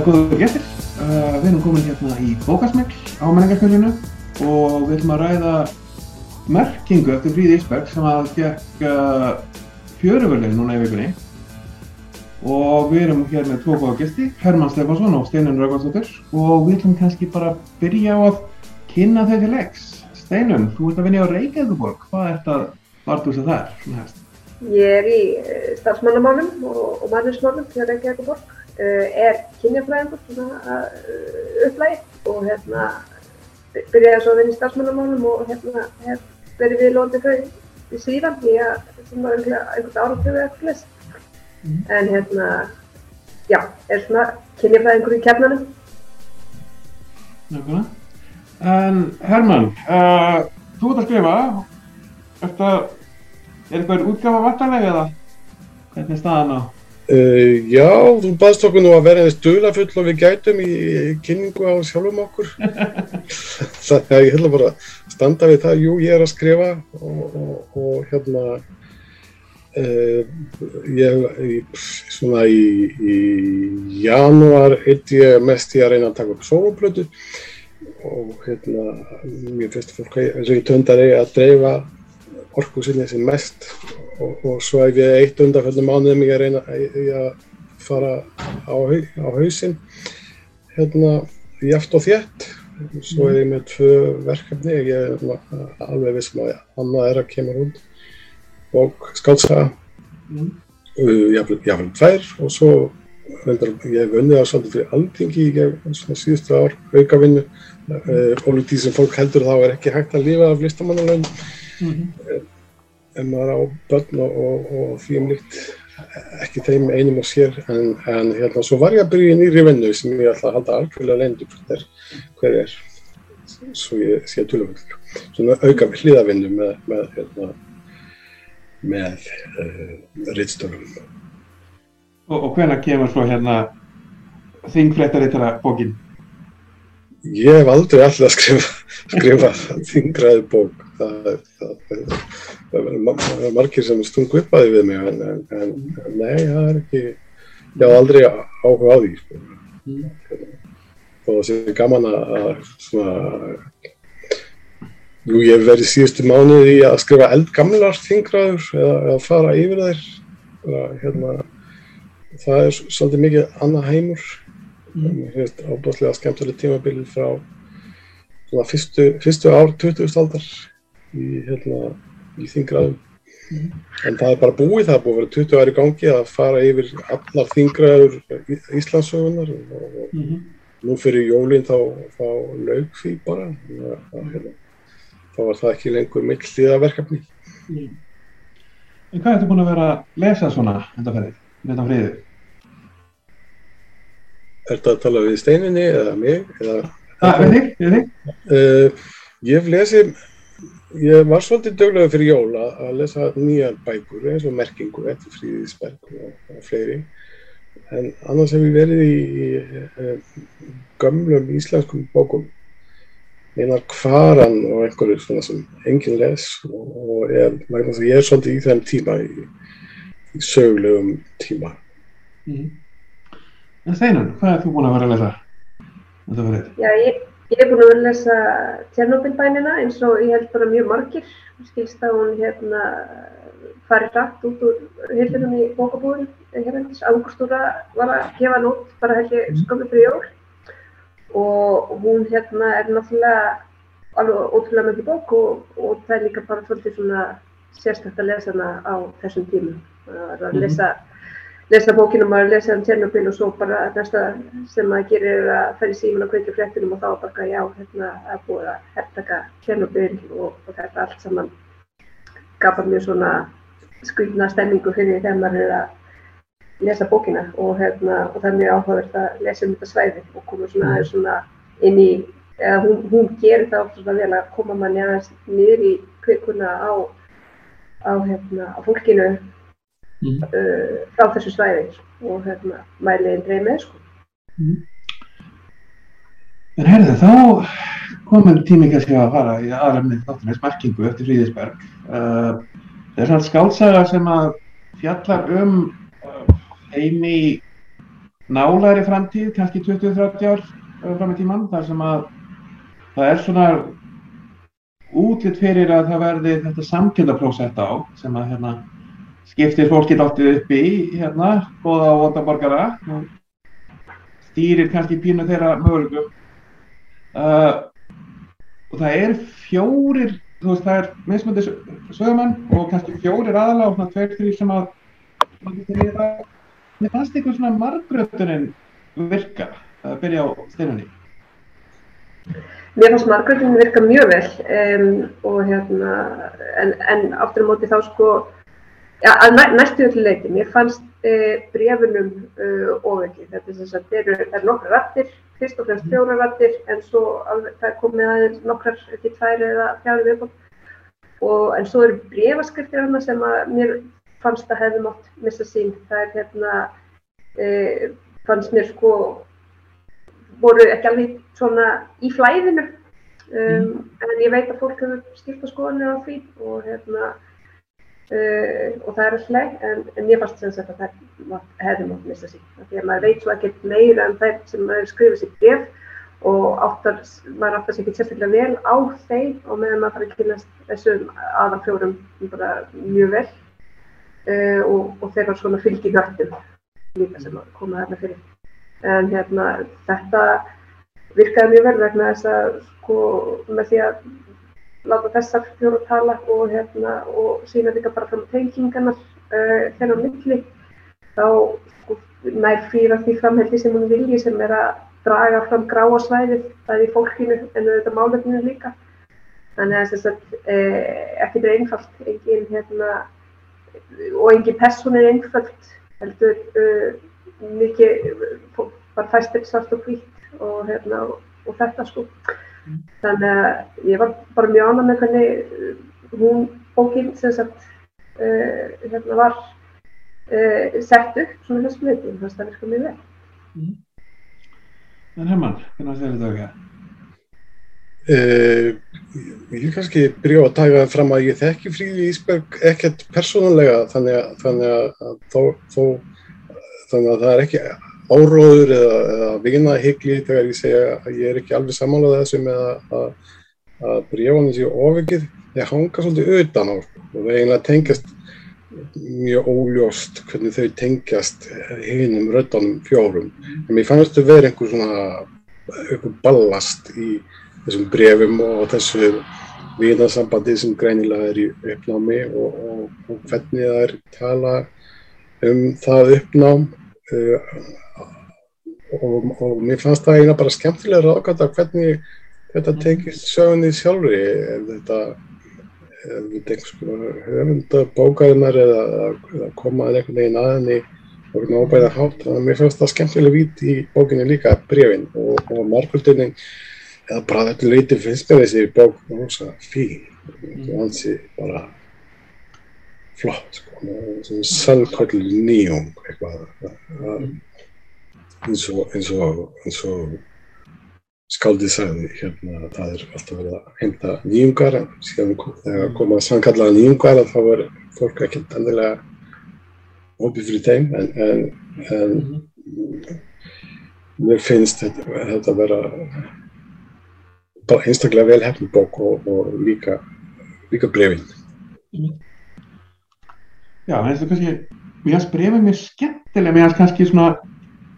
Góður gestir, uh, við erum komin hérna í bókasmegl á menningarsmjöldinu og við ætlum að ræða merkingu eftir Fríði Ísberg sem að gekk uh, fjöruvörlinn núna í vikunni og við erum hér með tvo góða gesti, Herman Stefansson og Steinun Raugarsdóttir og við ætlum kannski bara að byrja á að kynna þau til leiks. Steinun, þú ert að vinja á Reykjavíkuborg, hvað ert að vartu þess að það er? Svona hefst? Ég er í uh, starfsmannamálum og, og manninsmálum fyrir Reykjavíkuborg Uh, er kynjafræðingur svona uh, upplægi og hérna byrjaði svo að vinna í starfsmannamálum og hérna hef verið við lóndið þau í síðan því að sem var einhvern áratöfu eftir þess mm. en hérna já, er svona kynjafræðingur í kernanum Nákvæmlega En Herman, uh, þú ert að skrifa Þetta, er eitthvað útgafa vartanlega eða hvernig er staðan á? Uh, já, þú baðst okkur nú að vera eins dulafull og við gætum í, í kynningu á sjálfum okkur. Þannig að ég hefði bara að standa við það, jú, ég er að skrifa og, og, og hérna, uh, ég, svona í, í janúar hitt ég mest í að reyna að taka upp soloplötu og hérna, mér finnst fólk og ég töndar ég að dreifa orku sinni sem mest og, og svo hef ég eitt undanfjöldum mánuðum ég að reyna að fara á, á hausinn. Hérna jæft og þétt. Svo er ég með tvö verkefni. Ég er alveg vissum að annað er að kemur út. Og skálsaga mm. jáfnveg tvær. Og svo reyndar, ég hef vunnið á svolítið fyrir aldingi í síðustu ár aukavinnu. Og því sem fólk heldur þá er ekki hægt að lifa af listamannalögn mm -hmm en maður á börn og, og, og því um líkt ekki þeim einum og sér en, en hérna svo var ég að byrja í nýri vinnu sem ég ætla að halda algjörlega leyndu hver, hver er? Svo ég sé að tölumöldur svona auka við hlýðavinnu með með, hérna, með uh, rittstörnum Og, og hvena kemur svo hérna þingfléttarittara bókin? Ég hef aldrei alltaf skrifað skrifa þingraði bók. Það, það, það, það verður margir sem stungu upp að því við mig en, en, en nei, það er ekki ég hafa aldrei áhuga á því sko. og það sé gaman að svona Jú, ég hef verið síðustu mánuð í að skrifa eldgamlar þingraður eða, eða fara yfir þær. Hérna, það er svolítið mikið annað heimur mm. ábúðslega skemmtileg tímabili frá svona, fyrstu, fyrstu ár 20. aldar í, hérna, í þingraðum mm. en það er bara búið, það er búið að vera 20 ári gangi að fara yfir allar þingraður Íslandsögunar og, og mm nú fyrir jólinn þá, þá laug því bara að, hérna, þá var það ekki lengur mikil hlýðaverkefni mm. En hvað ertu búin að vera að lesa svona undanferðið, þetta friðið? Er þetta að tala við steininni eða mig? Eða, það, við þig, við þig? Uh, ég hef lesið Ég var svolítið döglega fyrir jól að, lesa nýjar bækur eins og merkingu eftir Fríðisberg og, og fleiri en annars hef ég verið í, í, í gömlum íslenskum bókum einar kvaran og einhverju svona sem enginn les og, og er, ég er svolítið í þeim tíma í, í sögulegum tíma mm. En Steinar, hvað er þú búin að vera að lesa? Já, ég Ég hef búin að lesa Tjernobyl-bænina eins og ég held bara mjög margir. Skilst að hún hérna farið rætt út úr hildunum í bókabúðin hérnendis. Angustúra var að gefa nót bara held ég skömmu fyrir jól. Og hún hérna er náttúrulega alveg ótrúlega mikið bók og, og það er líka bara svolítið svona sérstakta að lesa hana á þessum tímum. Það er að lesa lesa bókinu og maður lesa um Tjernobyl og svo bara næsta sem maður gerir er að færi síman og kveikja fréttinum og þá bara já, hérna er búið að herrtaka Tjernobyl og, og þetta allt saman gafar mjög svona skvítna stemmingu fyrir þegar maður er að lesa bókina og, hérna, og það er mjög áhugavert að lesa um þetta svæði og koma svona aðeins svona inn í, eða hún, hún gerir það ofta svona vel að koma manni aðeins niður í kveikuna á, á, hérna, á fólkinu mm. uh, frá þessu svæði og hérna, mæliðin dreif með sko. Mm. En herðu, þá komum tími kannski að fara í aðremnið þáttunins merkingu eftir Fríðisberg. Uh, það er svona skálsaga sem að fjallar um uh, heimi nálæri framtíð, kannski 20-30 ár fram í tíman, þar sem að það er svona útlitt fyrir að það verði þetta samkjöndaprósett á sem að hérna skiptir fólki dáltið upp í hérna, góða og vonda borgara og stýrir kannski pínu þeirra möguleikum. Uh, og það er fjórir þú veist það er mismöndi sögumenn og kannski fjórir aðala og svona tveir þrý sem að mér fannst eitthvað svona margröðuninn virka að byrja á steinunni. Mér fannst margröðuninn virka mjög vel um, og hérna en, en áttur á móti þá sko ja, næ, næstu öllu leiti, mér fannst uh, brefunum uh, ofengið, þetta er þess að það eru, eru nokkra rattir, fyrst og fremst mhm. fjóra rattir en svo alveg, það er komið aðeins nokkrar, ekki tvær eða fjárið viðbútt og en svo eru brefaskriftir hana sem að mér fannst að hefði mátt missa sín, það er hérna, uh, fannst mér sko, voru ekki alveg svona í flæðinu um, mm. en ég veit að fólk hefur skipt á skoðanir á því og hérna Uh, og það er alltaf, en, en ég fannst sem sagt að það hefði mátt missa sín. Því að maður veit svo ekkert meira en það sem maður skrifir sér bref og áttar, maður áttar sér ekki sérstaklega vel á þeim og meðan maður fara að kynast þessum aðalfjórum bara mjög vel uh, og, og þeirra svona fylgi nöttum líka sem að koma þarna fyrir. En hérna þetta virkaði mjög vel vegna þess að sko með því að láta þessar fjóru tala og, hérna, og sína líka bara fram tengingarnar uh, þennan milli. Þá sko, nær fyrir því framhelgi sem hún vilji sem er að draga fram gráa svæðið það í fólkinu en auðvitað málefninu líka. Þannig að þess að eh, ekki er einfalt engin hérna og engin person er einfalt heldur uh, mikið bara fæstir svart og hvít og hérna og þetta sko Þannig að ég var bara mjög ánað með hvernig uh, hún bókinn sem sagt uh, hérna var uh, sett upp svona þessum veitum, þannig að það virka mjög vel. Mm. En Herman, hvernig var þetta auðvitað? Uh, ég vil kannski byrja að taka fram að ég þekki Fríði Ísberg ekkert persónulega þannig að, þannig að, þó, þó, þannig að það er ekki áróður eða, eða vinahyggli þegar ég segja að ég er ekki alveg sammálað þessu með að, að bríjónu séu ofengið, þeir hanga svolítið utan á og þeir eiginlega tengjast mjög óljóst hvernig þau tengjast hinnum röttanum fjórum. En mér fannst þau verið einhver svona einhver ballast í þessum brefum og þessu vinasambandi sem greinilega er í uppnámi og, og, og hvernig það er tala um það uppnám uh, og, og mér fannst það eina bara skemmtilega ráðgata hvernig þetta mhm. tekist sögunni sjálfri. Ef þetta höfunda bókarinnar eða, eða komaður einhvern veginn að henni og veginn óbæða hátt þannig að mér fannst það skemmtilega vít í bókinni líka brefin og, og margvöldinni eða bara þetta leiti finnst mér þessi bók rosa fín. Og hansi bara flott sko, svona sannkallu nýjum eitthvað. Að eins og, eins og, eins og skáldið sagði hérna það er alltaf verið að heimta nýjungar en síðan þegar komað sannkallaða nýjungar þá er fólk ekkert endilega opið fyrir þeim en, en, en mm -hmm. mér finnst þetta, þetta að vera bara einstaklega vel hefni bók og, og líka líka brefin mm -hmm. Já, þetta er kannski mér finnst brefin mér skemmtilega mér finnst kannski svona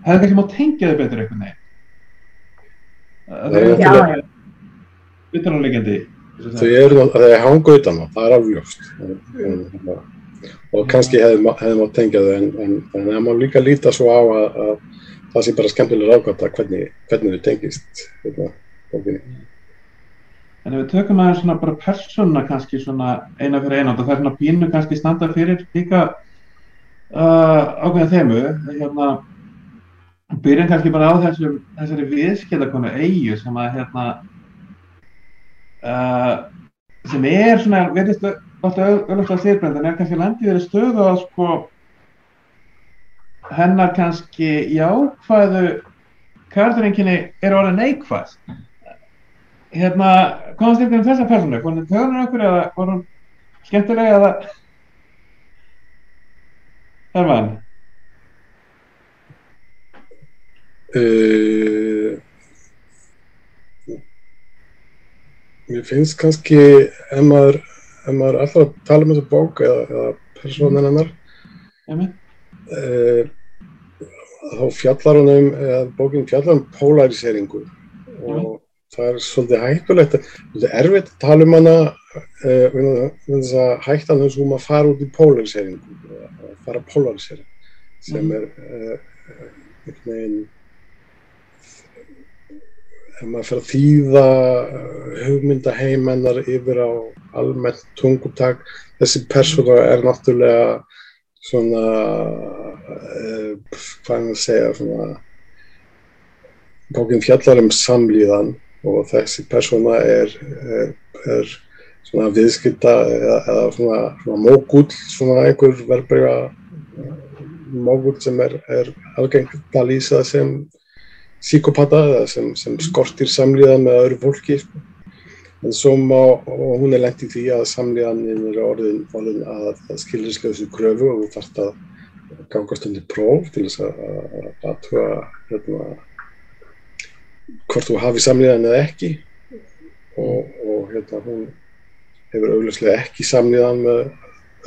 hefði kannski mátt tengja þau betur einhvern veginn. Það er náttúrulega utananlegjandi þau eru að hanga utan á það er afljóst og kannski hefði, hefði mátt tengja þau en, en, en það má líka líta svo á að, að það sé bara skemmtilega rákvæmt að hvernig, hvernig þau tengist hérna, en ef við tökum aðeins svona bara persóna kannski svona eina fyrir eina og það er svona pínu kannski standa fyrir líka uh, ákveðin þeimu hérna byrjum kannski bara á þessum, þessari viðskildakonu eigu sem að hérna uh, sem er svona, veitist auðvitað styrbrend en er kannski landið verið stöðu að sko hennar kannski jákvæðu kærturinginni er orðið neikvæð. Hérna, komast ykkur um þessa personu, hún töðunar okkur eða hún skemmtilega eða þar var hann Uh, mér finnst kannski ef maður, ef maður alltaf að tala um þessa bók eða, eða persónan hennar uh, þá fjallar hann um eða bókin fjallar um polariseringu. Og það er svolítið hættulegt það er erfitt að tala um hana uh, þess að hættan þess um að fara út í polariseringu að fara polarisering sem er einhvern veginn ef maður fyrir að þýða hugmyndaheimennar yfir á almennt tungutak þessi persóna er náttúrulega svona uh, hvað er það að segja svona bókinn fjallar um samlíðan og þessi persóna er, er, er svona viðskipta eða, eða svona, svona mógull svona einhver verbreyga mógull sem er, er algengt að lýsa sem síkopata eða sem, sem skortir samlíðan með öðru fólki sko. en svo má, og hún er lengt í því að samlíðanin er orðin, orðin að, skilrislausu kröfu og þú þarfst að gangast undir próf til þess að aðtuga hérna, hvort þú hafi samlíðan eða ekki. Og, og hérna hún hefur augljóslega ekki samlíðan með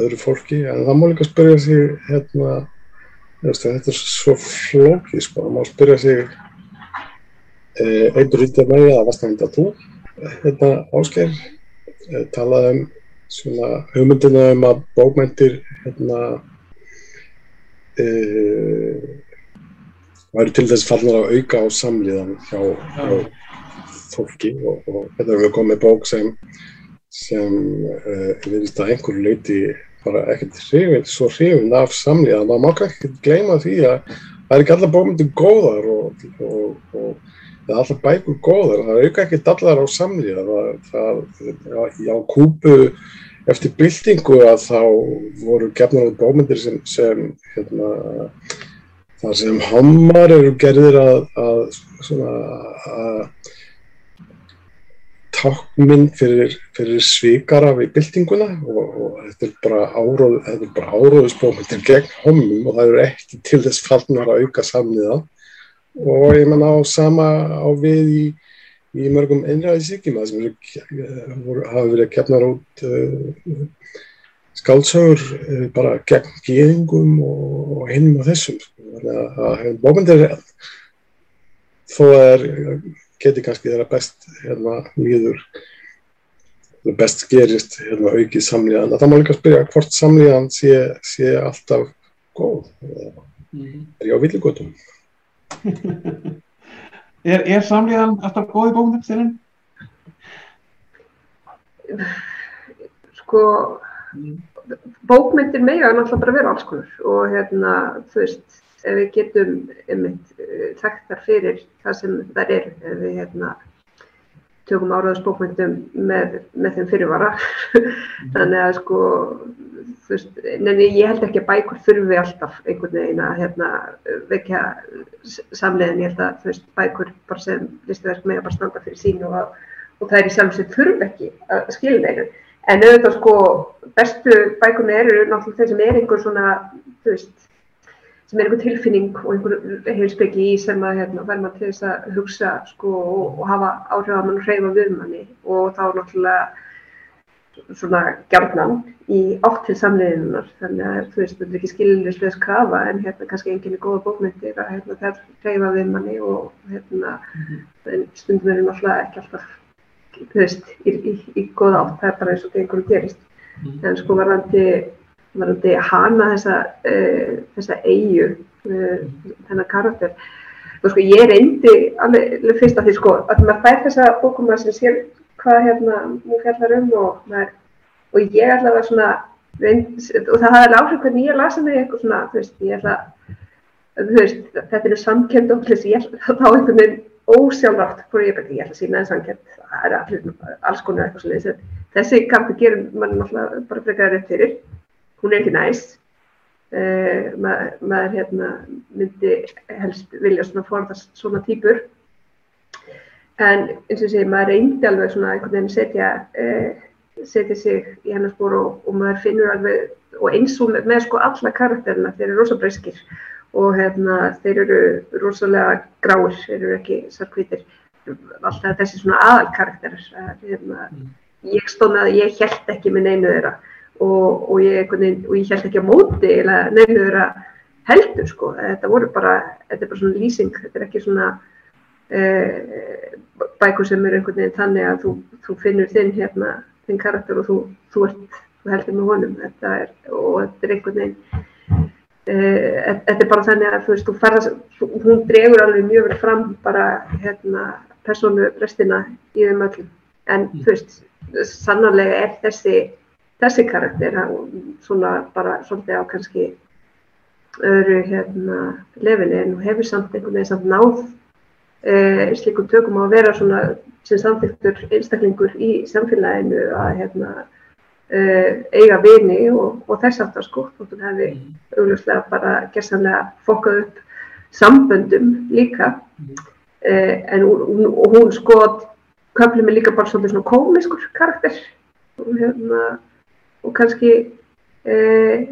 öðru fólki. En það má líka spyrja sig hérna, þetta er svo flókið sko, það má spyrja sig einn rítið með að vastnægunda tú hérna ásker talaði um svona hugmyndina um að bókmæntir hérna e, væri til þess fallnar að auka á samlíðan hjá, hjá fólki og, og þetta er við komið bók sem sem uh, við veist að einhverju leiti bara ekkert hrifin, svo hrifin af samlíðan og maður kann ekki gleyma því að það er ekki allar bókmyndir góðar og, og, og það er alltaf bækur góðar, það auka ekki allar á samlíða, það, það, á kúpu eftir byltingu að þá voru gefnar á bómyndir sem, sem hérna, þar sem hammar eru gerðir að, að, svona, að tákminn fyrir, fyrir svíkara við byltinguna og, og þetta er bara áróð, áróðusbómyndir gegn hommum og það eru ekki til þess fallnar að auka samlíða og ég menna á sama á við í, í mörgum einræðisíkjum sem eru, hafa verið kefnar út uh, skáldsögur uh, bara gegn geðingum og, og hinnum á þessum. Þannig að bókmyndir þó að er geti kannski þeirra best hérna líður best gerist hérna, aukið samlíðan. Það má líka spyrja hvort samlíðan sé, sé alltaf góð mm. er ég á villigötum er, er samlíðan alltaf góð í bókmyndum þinn? Sko bókmyndir mega er náttúrulega bara vera alls konar og hérna þú veist ef við getum einmitt þekktar fyrir það sem þær eru ef við hérna tökum áraðsbókmyndum með, með þeim fyrirvara. Þannig að sko veist, ég held ekki að bækur þurfi alltaf einhvern veginn að hérna vekja samleiðin, ég held að veist, bækur bara sem listaverk með að bara standa fyrir sín og, og það er í samsett þurfi ekki að skilja þeirra en auðvitað sko bestu bækurna eru náttúrulega þeir sem er einhver svona, þú veist sem er einhver tilfinning og einhver heilsbyggi í sem að hérna, verður maður til þess að hugsa sko, og, og hafa áhrif að mann hreyfa við manni og þá náttúrulega svona gjarnan í átt til samleiðinunar þannig að þú veist, þetta er ekki skiljulegs krafa en hérna kannski enginn er góða bókmyndir að hérna það hreyfa við manni og hérna mm -hmm. stundum er náttúrulega ekki alltaf þú veist, í, í, í góða átt það er bara eins og það einhverju gerist mm -hmm. en sko varðandi varandi hana þessa, uh, þessa eigu, uh, þennan karakter. Þú sko, ég reyndi alveg fyrst að því sko, að maður fær þessa bókuma sem sér hvað hérna múið fjallar um og, maður, og ég að svona, reynd, og það hafði áhrif hvernig ég lasa mig eitthvað svona, þú veist, ég ætla þú veist, þetta eru samkend og þess, ég ætla að þá einhvern veginn ósjálfrátt, fyrir ég bæti, ég ætla að sína það samkend, það er alls konar eitthvað svona, þessi karakter gerir mann náttúrulega bara frekar upp fyrir hún er ekki næst. Uh, maður, maður hérna, myndi helst vilja svona forðast svona týpur. En eins og sé maður reyndi alveg svona einhvern veginn setja uh, setja sig í hennar spór og, og maður finnur alveg, og eins og með, með sko alla karakterina, þeir eru rosa breyskir og hérna, þeir eru rosalega gráir, þeir eru ekki sarkvítir, alltaf þessi svona aðal karakterar, hérna, mm. ég að ég held ekki með neinu þeirra og, og, ég, ég held ekki á móti eða neinu þeirra heldur sko, þetta voru bara, þetta er bara svona lýsing, þetta er ekki svona eh, bækur sem er einhvern veginn þannig að þú, þú finnur þinn hérna þinn karakter og þú, þú, ert, þú heldur með honum. Þetta er, og þetta er einhvern veginn uh, þetta er bara þannig að þú veist, þú ferðast, hún dregur alveg mjög vel fram bara hérna persónu restina í þeim öllum. En þú veist, sannarlega er þessi þessi karakter svona bara svolítið á kannski öðru hérna lefili en hefur samt einhvern veginn samt náð uh, slíkum tökum á að vera svona sem samþyktur einstaklingur í samfélaginu að hérna, uh, eiga vini og, og þess aftar sko og þú hefði mm. augljóslega bara gerðsamlega fokkað upp samböndum líka. Uh, en hún, hún sko köflið mig líka bara svolítið svona komiskur karakter. Og, hérna, og kannski uh,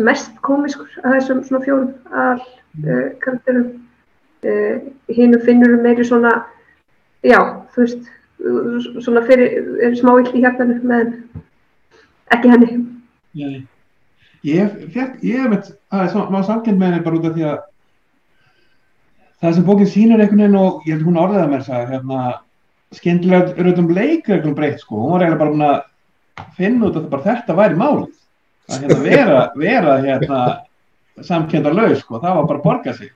mest komiskur að þessum svona fjórum all karakterum. Hinn finnur meiri svona já, þú veist, svona fyrir, er smá illt í hjartanu með ekki henni. Já, ég veit, það er svona, maður samkend með henni bara út af því að það sem bókinn sínur einhvern veginn og ég held hún orðiða mér það, hérna, skemmtilega rautum leikreglum breytt sko, hún var eiginlega bara að finna út að bara þetta væri málið, að hérna vera, vera hérna samkenda laug sko, það var bara að borga sig.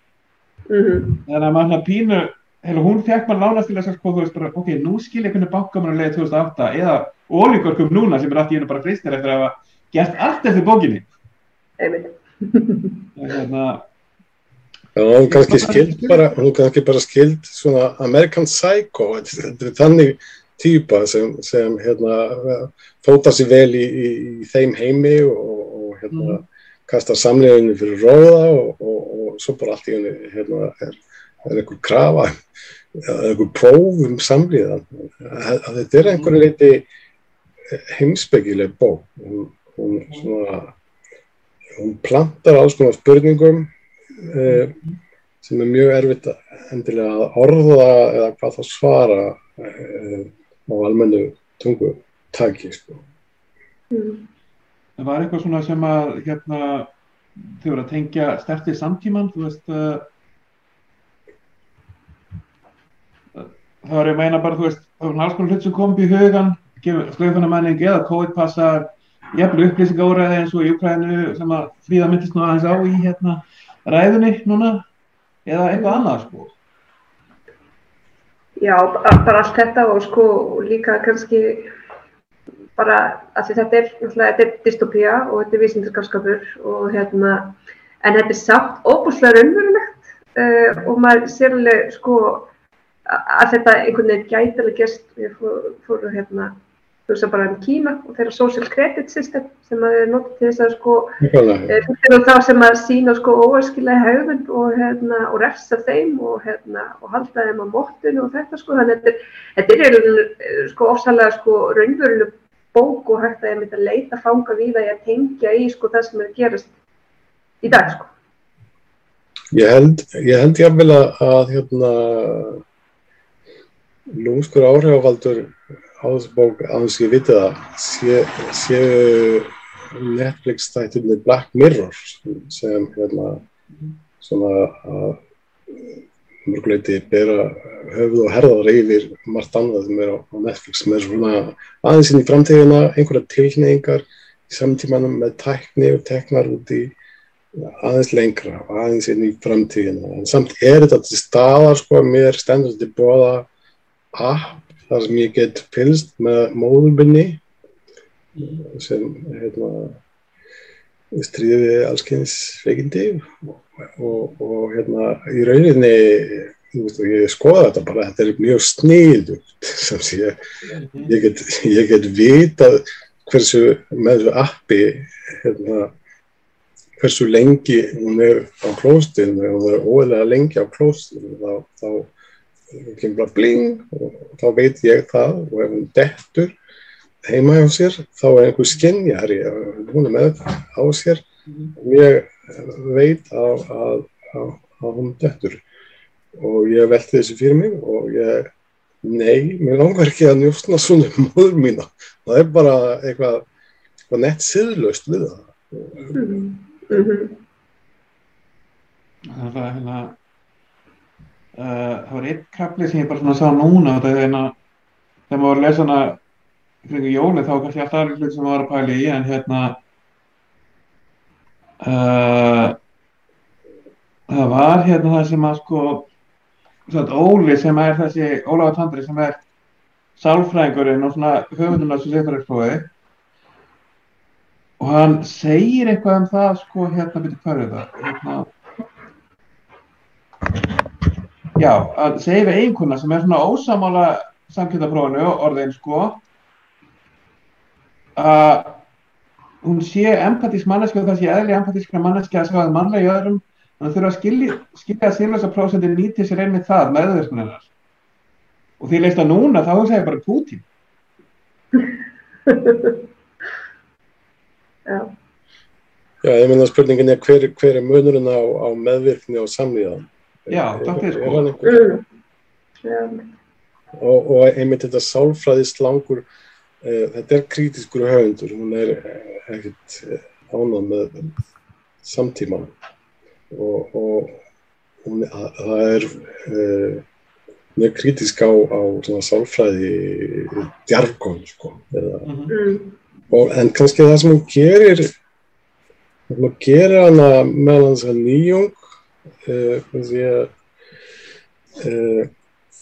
Mm -hmm. Þannig að maður hérna pínu Heila, hún fekk maður nánast til þess að sko, ok, nú skil ég hvernig bankamann leiði 2008 eða ólíkorkum núna sem er alltaf í hennu bara fristir eftir að hafa gert allt eftir bókinni. Hérna, Já, hún kannski skild bara, hún kannski bara skild svona American Psycho, þetta þannig týpa sem, sem hérna, fóta sér vel í, í, í þeim heimi og, og hérna, mm. kastar samleginu fyrir róða og, og, og svo bara allt í henni hérna, er er einhver krafa eða einhver próf um samlíðan þetta er einhverju leiti heimsbyggileg bók. Hún, hún, svona, hún plantar alls konar spurningum eh, sem er mjög erfitt endilega að orða eða hvað það svara eh, á almennu tungu taki sko. mm. Það var eitthvað svona sem að hérna, þau voru að tengja stertið samtíman þú veist uh, þá er ég að meina bara, þú veist, það er alls konar hlut sem kom upp í hugan, slöfunamenning eða COVID-passar, jafnveg upplýsingáraði eins og í Ukrænu sem að fríða myndist nú aðeins á í hérna ræðunni núna, eða eitthvað annað, sko. Já, bara allt þetta og sko líka kannski bara að þetta er, þetta er dystopía og þetta er vísindarskapskapur og hérna, en þetta er samt óbúslega raunverulegt uh, og maður sérlega sko að þetta einhvern veginn gætilega gerst, við fórum hérna, að bara um Kína og þeirra social credit system sem að er notið til þess að sko, þetta er það sem að sína sko óarskilega haugðun og hérna, og refsa þeim og hérna, og halda þeim á móttunni og þetta sko, þannig að þetta er eiginlega sko ofsalega sko raunveruleg bók og hægt að ég myndi að leita fanga við að ég tengja í sko það sem er að gerast í dag sko. Ég held, ég held jáfnvel að hérna lúmskur áhrifavaldur á þessu bók að að ég viti það séu sé Netflix þættirni Black Mirror sem hérna svona að mörguleiti bera höfuð og herðar yfir margt annað sem er á, á Netflix með svona aðeins inn í framtíðina einhverja tilneyingar í samtímanum með tækni og teknar út í aðeins lengra aðeins inn í framtíðina. En samt er þetta til staðar sko mér stendur þetta bóða app þar sem ég get fylgst með móðurbynni sem hérna, stríði allskyns veikindi og, og, og hérna í rauninni veist, ég skoða þetta bara, þetta er mjög sniðugt sem sé ég get, ég get vitað hversu með þessu appi hérna, hversu lengi hún er á klóstinu og hún er ólega lengi á klóstinu þá, þá bara bling og þá veit ég það og ef hún dettur heima hjá sér þá er einhver skinnjari hún er með á sér. Og ég veit að, að, að, að hún dettur og ég velti þessu fyrir mig og ég, nei, mér langar ekki að njóstna svona um móður mína. Það er bara eitthvað, eitthvað nett siðlaust við það. Mm -hmm. það var hérna það var einn kapli sem ég bara svona sá núna er hérna þegar maður var að lesa hana kring jóli þá kannski alltaf aðri hlut sem maður var að pæla í en hérna uh, það var hérna það sem að sko svona Óli sem er þessi Ólafa Tandri sem er sálfræðingurinn og svona höfundunars sem setur ekki prófið og hann segir eitthvað um það sko hérna byrju er það hérna já, að segja við einhverna sem er svona ósamála samkjöndaprófinu orðin sko að hún sé empatísk manneski og það sé eðli empatískra manneski að skáða mannlega í öðrum þannig að þurfa að skilja, skilja að síðlösa prósendi nýti sér einmitt það meðverkunar og því leist að núna þá segja bara Putin Já. Já, ég meina spurningin er hver, hver er munurinn á, á meðvirkni og samlíðan Já, það er sko mm. Og, og einmitt þetta sálfræði slangur uh, þetta er kritiskur höfundur hún er ekkert ánað með samtíman og, og hún, það er uh, mjög kritisk á, á sálfræði djargon sko, mm. og, en kannski það sem hún gerir hún gerir hana meðan þess að nýjung því að uh,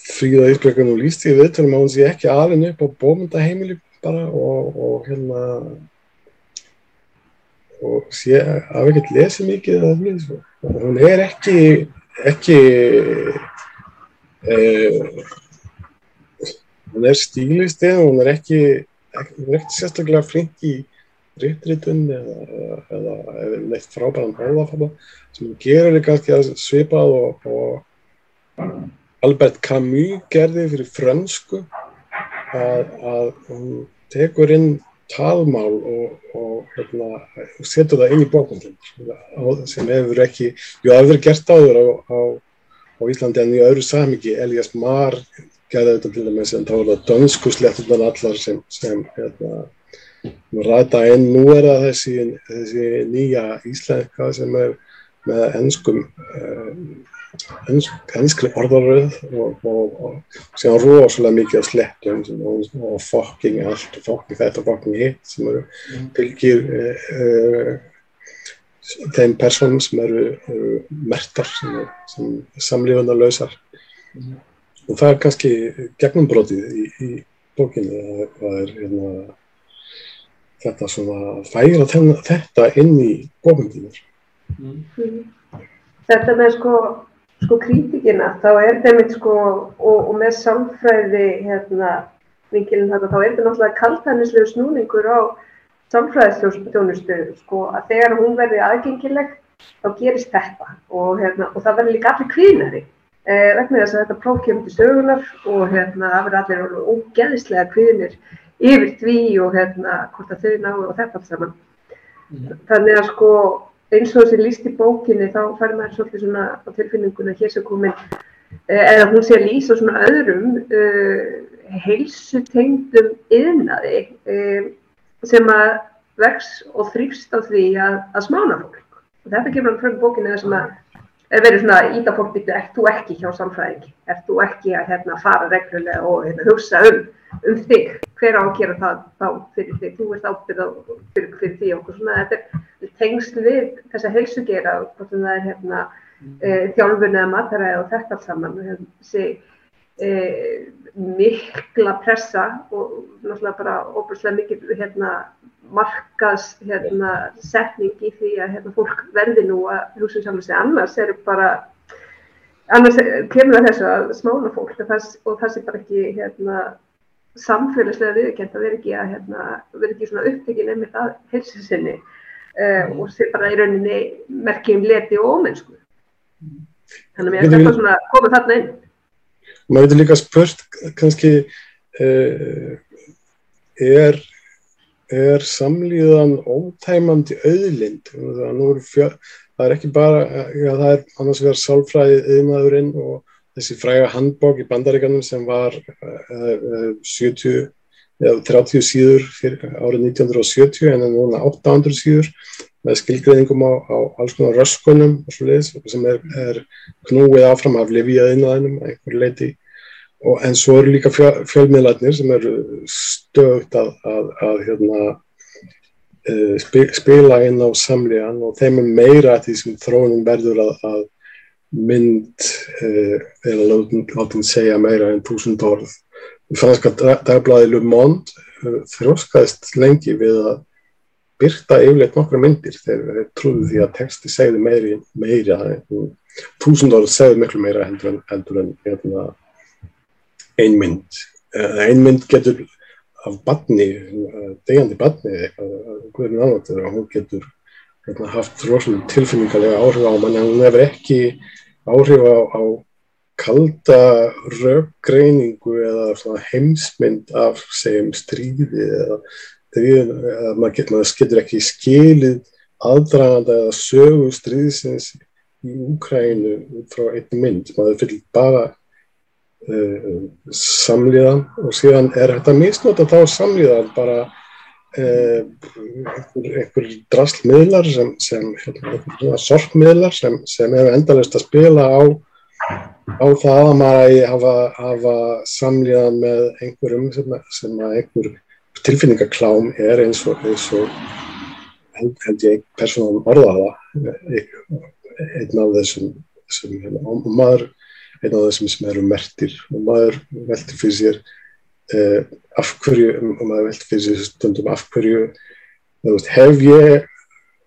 Fríða Ísbjörgun og líst í viðtölum að hún sé ekki alveg upp á bómyndaheimili bara og, og hérna og sé af ekkert lesi mikið að því sko. hún er ekki ekki eh, hún er stílist eða hún er ekki er ekkert sérstaklega flink í rittritun eða, eða, eða neitt frábæran hálafabla sem gerur líka svipað og, og Albert Camus gerði fyrir frönsku að, að hún tekur inn talmál og, og hérna, setur það inn í bókundin sem hefur ekki, jú það hefur gert áður á, á, á Íslandi en í öðru samiki, Elias Marr gerði þetta til dæmis en þá er það dönsku slettunan allar sem, sem hérna, ræta inn, nú er það þessi, þessi nýja íslenska sem er með ennskum uh, ennskri orðaröð og, og, og sem er rosalega mikið af slettum og, og fokking allt, fokking þetta, fokking hitt sem eru fylgir uh, þeim personum sem eru uh, mertar, sem, sem samlífanda lausar mm. og það er kannski gegnumbrotið í, í bókinu það er hérna, þetta svona færa þetta inn í bókundinur mm. Þetta með sko sko krítikina, þá er þeim sko, og, og með samfræði hérna, vinkilin þetta, þá er þetta náttúrulega kaltænislegu snúningur á samfræðistjónustu, sko, að þegar hún verði aðgengileg, þá gerist þetta og, hérna, og það verður líka allir kvinari, eh, vegna þess að þetta próf kemur til sögunar og hérna, það verður allir ógeðislega kvinir yfir því og hérna, hvort að þau náðu og þetta alls saman. Mm. Þannig að sko, eins og þessi líst í bókinni þá fær maður svolítið svona á tilfinninguna hér sem komin eh, eða hún sé að lýsa svona öðrum uh, heilsutengdum yðnaði uh, sem að vex og þrýfst á því að, að smána fólk og þetta kemur hann frá bókinni þar sem að verið svona íta fólk býttu, ert þú ekki hjá samfræðingi, ert þú ekki að hérna, fara reglulega og hérna, hugsa um, um þig, hver á að gera það þá fyrir þig, þú ert ábyrðað fyrir, fyrir því okkur svona, þetta er tengsl við þessa heilsugera, hvort það er hérna e, þjálfun eða mataræði og þetta saman, þessi e, mikla pressa og náttúrulega bara óbúrslega mikil hérna markaðs hérna, setning í því að hérna, fólk verði nú að hugsa um saman sig. Annars er bara annars kemur það þessu að smána fólk það, og það sé bara ekki hérna, samfélagslega viðkjent að vera ekki að hérna, vera ekki svona upptekinn einmitt að helsinsinni uh, og sé bara í rauninni merkjum leti og ómennsku. Þannig að mér er þetta svona komið þarna inn maður veitur líka spurt kannski uh, er er samlíðan ótæmandi auðlind. Fjör, það er ekki bara, já, það er annars vegar sálfræðið yðnaðurinn og þessi fræga handbók í bandaríkanum sem var uh, 70 eða 30 síður fyrir árið 1970 en núna 800 síður með skilgreðingum á, á alls konar röskunum og svo leiðis sem er, er knúið áfram af livíaðinaðinum að einhver leiti og en svo eru líka fjölmiðlarnir sem eru stögt að, að, að hérna, uh, spila inn á samlíðan og þeim er meira því sem þróunum verður að, að mynd uh, eða látum segja meira en túsund orð. Franska dagblæði Le Monde uh, þróskaðist lengi við að byrta yfirleitt nokkra myndir þegar við trúðum því að texti segði meiri, meira, túsund orð segði miklu meira heldur en, heldur en hérna, ein mynd. Eh, ein mynd getur af badni, eh, degjandi badni eitthvað, hvernig annað og hún getur hérna, haft rosalega tilfinningarlega áhrif á mann en hún hefur ekki áhrif á, á kalda röggreiningu eða heimsmynd af segjum stríði eða stríðin, maður getur, getur ekki skilið aðdraganda eða sögu stríðsins í Úkrænu frá einni mynd, maður fyrir bara uh, samlíðan og síðan er þetta misnóta þá samlíðan bara uh, einhver, einhver drastlmiðlar sem, sem hérna, sorgmiðlar sem, sem hefur endalist að spila á, á það að maður hafa, hafa samlíðan með einhverjum sem, sem að einhver tilfinningaklám er eins og, eins og held, held ég persónan orðaða einn af þessum, þessum hérna, og maður einn af þessum sem eru mertir og maður veltir fyrir sér uh, af hverju, og maður veltir fyrir sér stundum af hverju veist, hef ég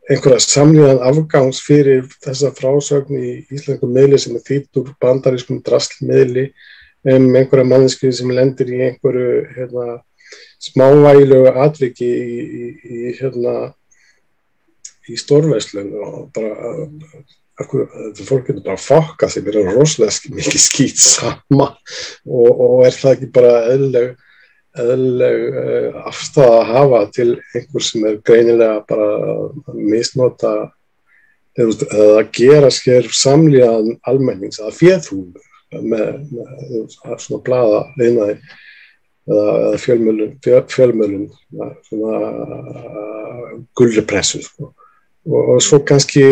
einhverja samlíðan afgangs fyrir þessa frásögn í íslensku meðli sem er þýtt úr bandarískum drastlmeðli um einhverja manneski sem lendir í einhverju hérna, smávægilegu atviki í, í, í hérna í stórvæslun og bara þetta fólk getur bara fokka sem er rosalega mikið skýt sama og, og er það ekki bara eðleg, eðleg uh, afstæða að hafa til einhver sem er greinilega bara að misnota eða að gera sér samlíðan almennings að fjöðhúður með, með svona blada einaði eða, fjölmjölun, fjölmjölun svona gullrepressu sko. og, og svo kannski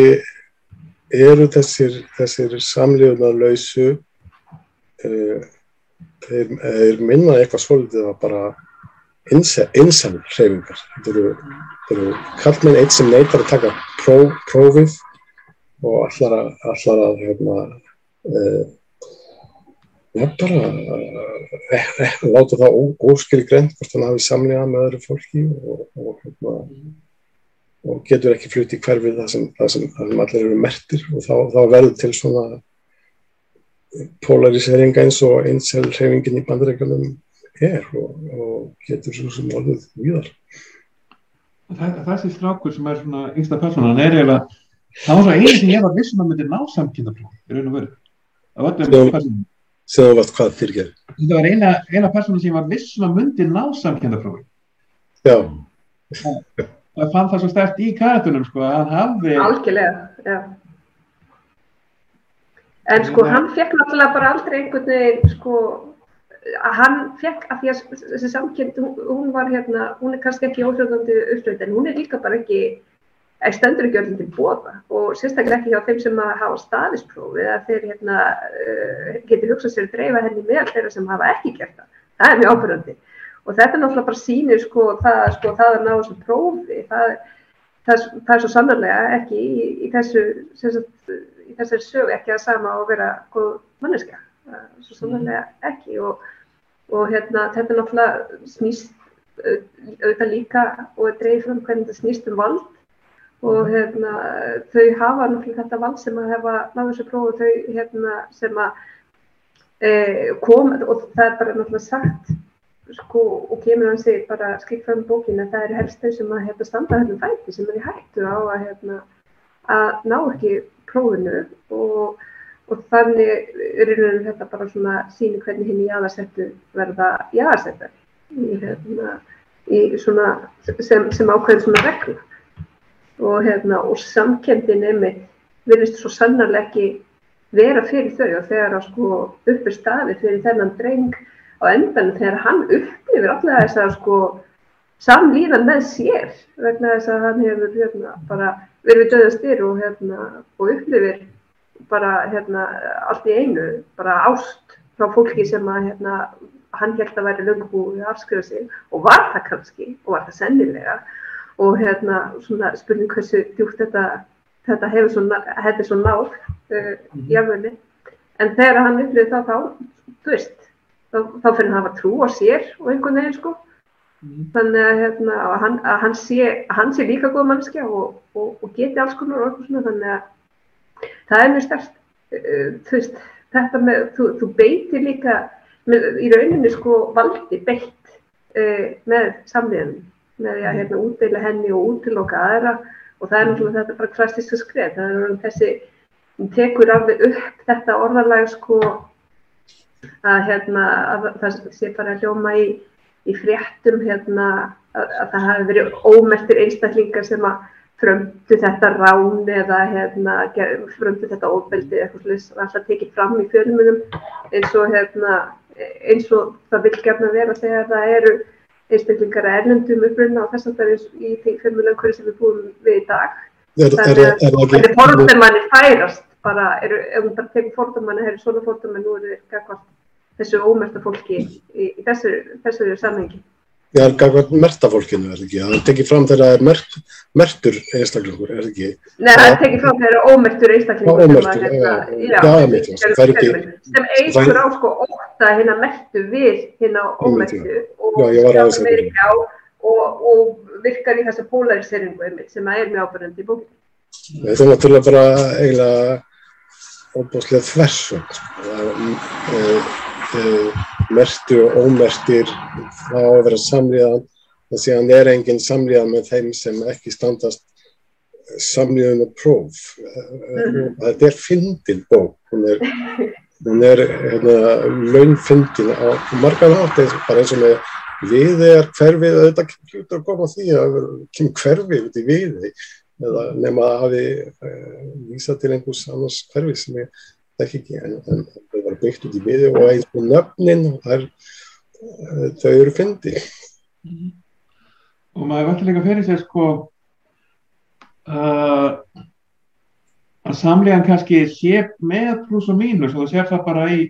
eru þessir, þessir samlífunarlausu uh, þeir, þeir minna eitthvað svolítið að bara einsam hreyfingar þetta eru, eru kallmenn eitt sem neytar að taka pró, prófið og allar að, allar að hérna, uh, ja, bara uh, láta það óskilgrend hvort hann hafi samlíðað með öðru fólki og, og hérna og getur ekki flutt í hverfið það sem, það sem, það sem allir eru mertir og þá, þá verður til svona polariseringa eins og einselhreyfingin í bandarækjunum er og, og getur svo sem orðið víðar. Þessi strákur sem er svona yngsta personan er eiginlega, það var svo eini sem ég var vissum að myndi ná samkynnaplóð í raun og veru. Það var öllum personum. Sem þú varst hvað fyrir gerð? Þetta var eina, eina persona sem var vissum að myndi ná samkynnaplóði. Já. Það það fann það svo stert í karatunum sko að hann hafði algjörlega, já en sko hann fekk náttúrulega bara aldrei einhvern veginn sko að hann fekk að því að þessi samkjönd hún var hérna, hún er kannski ekki óhljóðandi uppstönd en hún er líka bara ekki ekki stendur ekki öllum til bóða og sérstaklega ekki hjá þeim sem hafa staðisprófi eða þeir hérna uh, getur hugsað sér að dreifa henni með þeirra sem hafa ekki gert það, það er mjög ábyrgandi og þetta er náttúrulega bara sínir sko það, sko, það að ná þessu prófi það, það, það er svo sannarlega ekki í, í þessu þessari sög ekki að sama og vera góð manneska svo sannarlega ekki og, og hérna þetta er náttúrulega snýst auðvitað líka og dreifð fram hvernig þetta snýst um vald og hérna þau hafa náttúrulega þetta vald sem að hefa náðu þessu prófi þau hérna sem að e, kom og það er bara náttúrulega sagt sko, og kemur hann sig bara skrikt fram bókin að það er helst þau sem að hérna, standa þessum fæti sem er í hættu á að, hérna, að ná ekki prófinu. Og, og þannig er þetta hérna bara svona síni hvernig hinn í aðarsettu verða í aðarsettar í, hérna, í svona, sem, sem ákveðin svona regla og, hérna, og samkendin einmitt vilist svo sannarlega ekki vera fyrir þau. Og þegar að sko uppur staði fyrir þennan dreng á endan þegar hann upplifir allega þess að sko samlíðan með sér vegna þess að hann hefur hérna, bara verið döðastir og, hérna, og upplifir bara hérna, allt í einu, bara ást frá fólki sem að hérna, hann held að væri lögubúið að afskrifa sig. Og var það kannski og var það sennilega og hérna svona spurning hversu djúkt þetta, þetta hefur svona, þetta er svo nátt uh, mhm. í afvölinni en þegar hann upplifir það þá, þú veist, þá, þá fyrir hann að hafa trú á sér og einhvern veginn sko mm. þannig að, hérna, að, hann, að hann, sé, hann sé líka góð mannskja og, og, og geti alls konar og eitthvað svona þannig að það er mjög stærst uh, þú veist, þetta með, þú, þú beitir líka með, í rauninni sko valdi beitt uh, með samliðanum með því að hérna útdeila henni og útiloka aðra. Og það er náttúrulega þetta bara klassíska skref, það er þessi, tekur alveg upp þetta orðalag sko að hérna að það sé bara hljóma í, í fréttum hérna að, að það hafi verið ómertir einstaklingar sem að frömdu þetta rán eða hérna, frömdu þetta ofbeldi eitthvað slúðis og alltaf tekið fram í fjölmunum eins og hérna eins og það vil gefna vera þegar það eru einstaklingar að erlendum upprunna og þess að það er í því fjölmjölankvöri sem við búum við í dag. Þannig að fórtumanni færast bara, eru, ef við bara tekum fórtumanni, það eru svona fórtumanni, nú er þetta þessu ómerta fólki í, í þessu, þessu samhengi. Já, gafið merta fólkinu, er það ekki? Það tekið fram þegar það er mert, mertur einstaklingur, er það ekki? Nei, það tekið fram þegar það er ómertur einstaklingur. Ómertur, já, já, það er mikilvægt. Það er ekki... Sem eigur á sko óta hérna mertu við hérna ómertu og skjáðum meiri á og, og virkar í þessa polariseringu sem er mjög ábærandi í bókinu. Þetta er náttúrulega bara eiginlega óbúslega þversum, sko. Það er uh, mertu og ómertir þá að vera samlíðan og síðan er enginn samlíðan með þeim sem ekki standast samlíðan og próf. Mm. þetta er fyndin bók. Hún er, hún er hérna, launfyndin á margar hátt. Bara eins og með við er hverfið auðvitað kemur að koma því að kemur hverfið út í viði eða nema að hafi uh, vísa til einhvers annars hverfið sem ég þekk ekki en, en byggt út í miði og eins og nöfnin er eh, þau eru fyndi mm. og maður verður líka fyrir sér sko uh, að samlegan kannski sé með pluss og mínus og það sé það bara í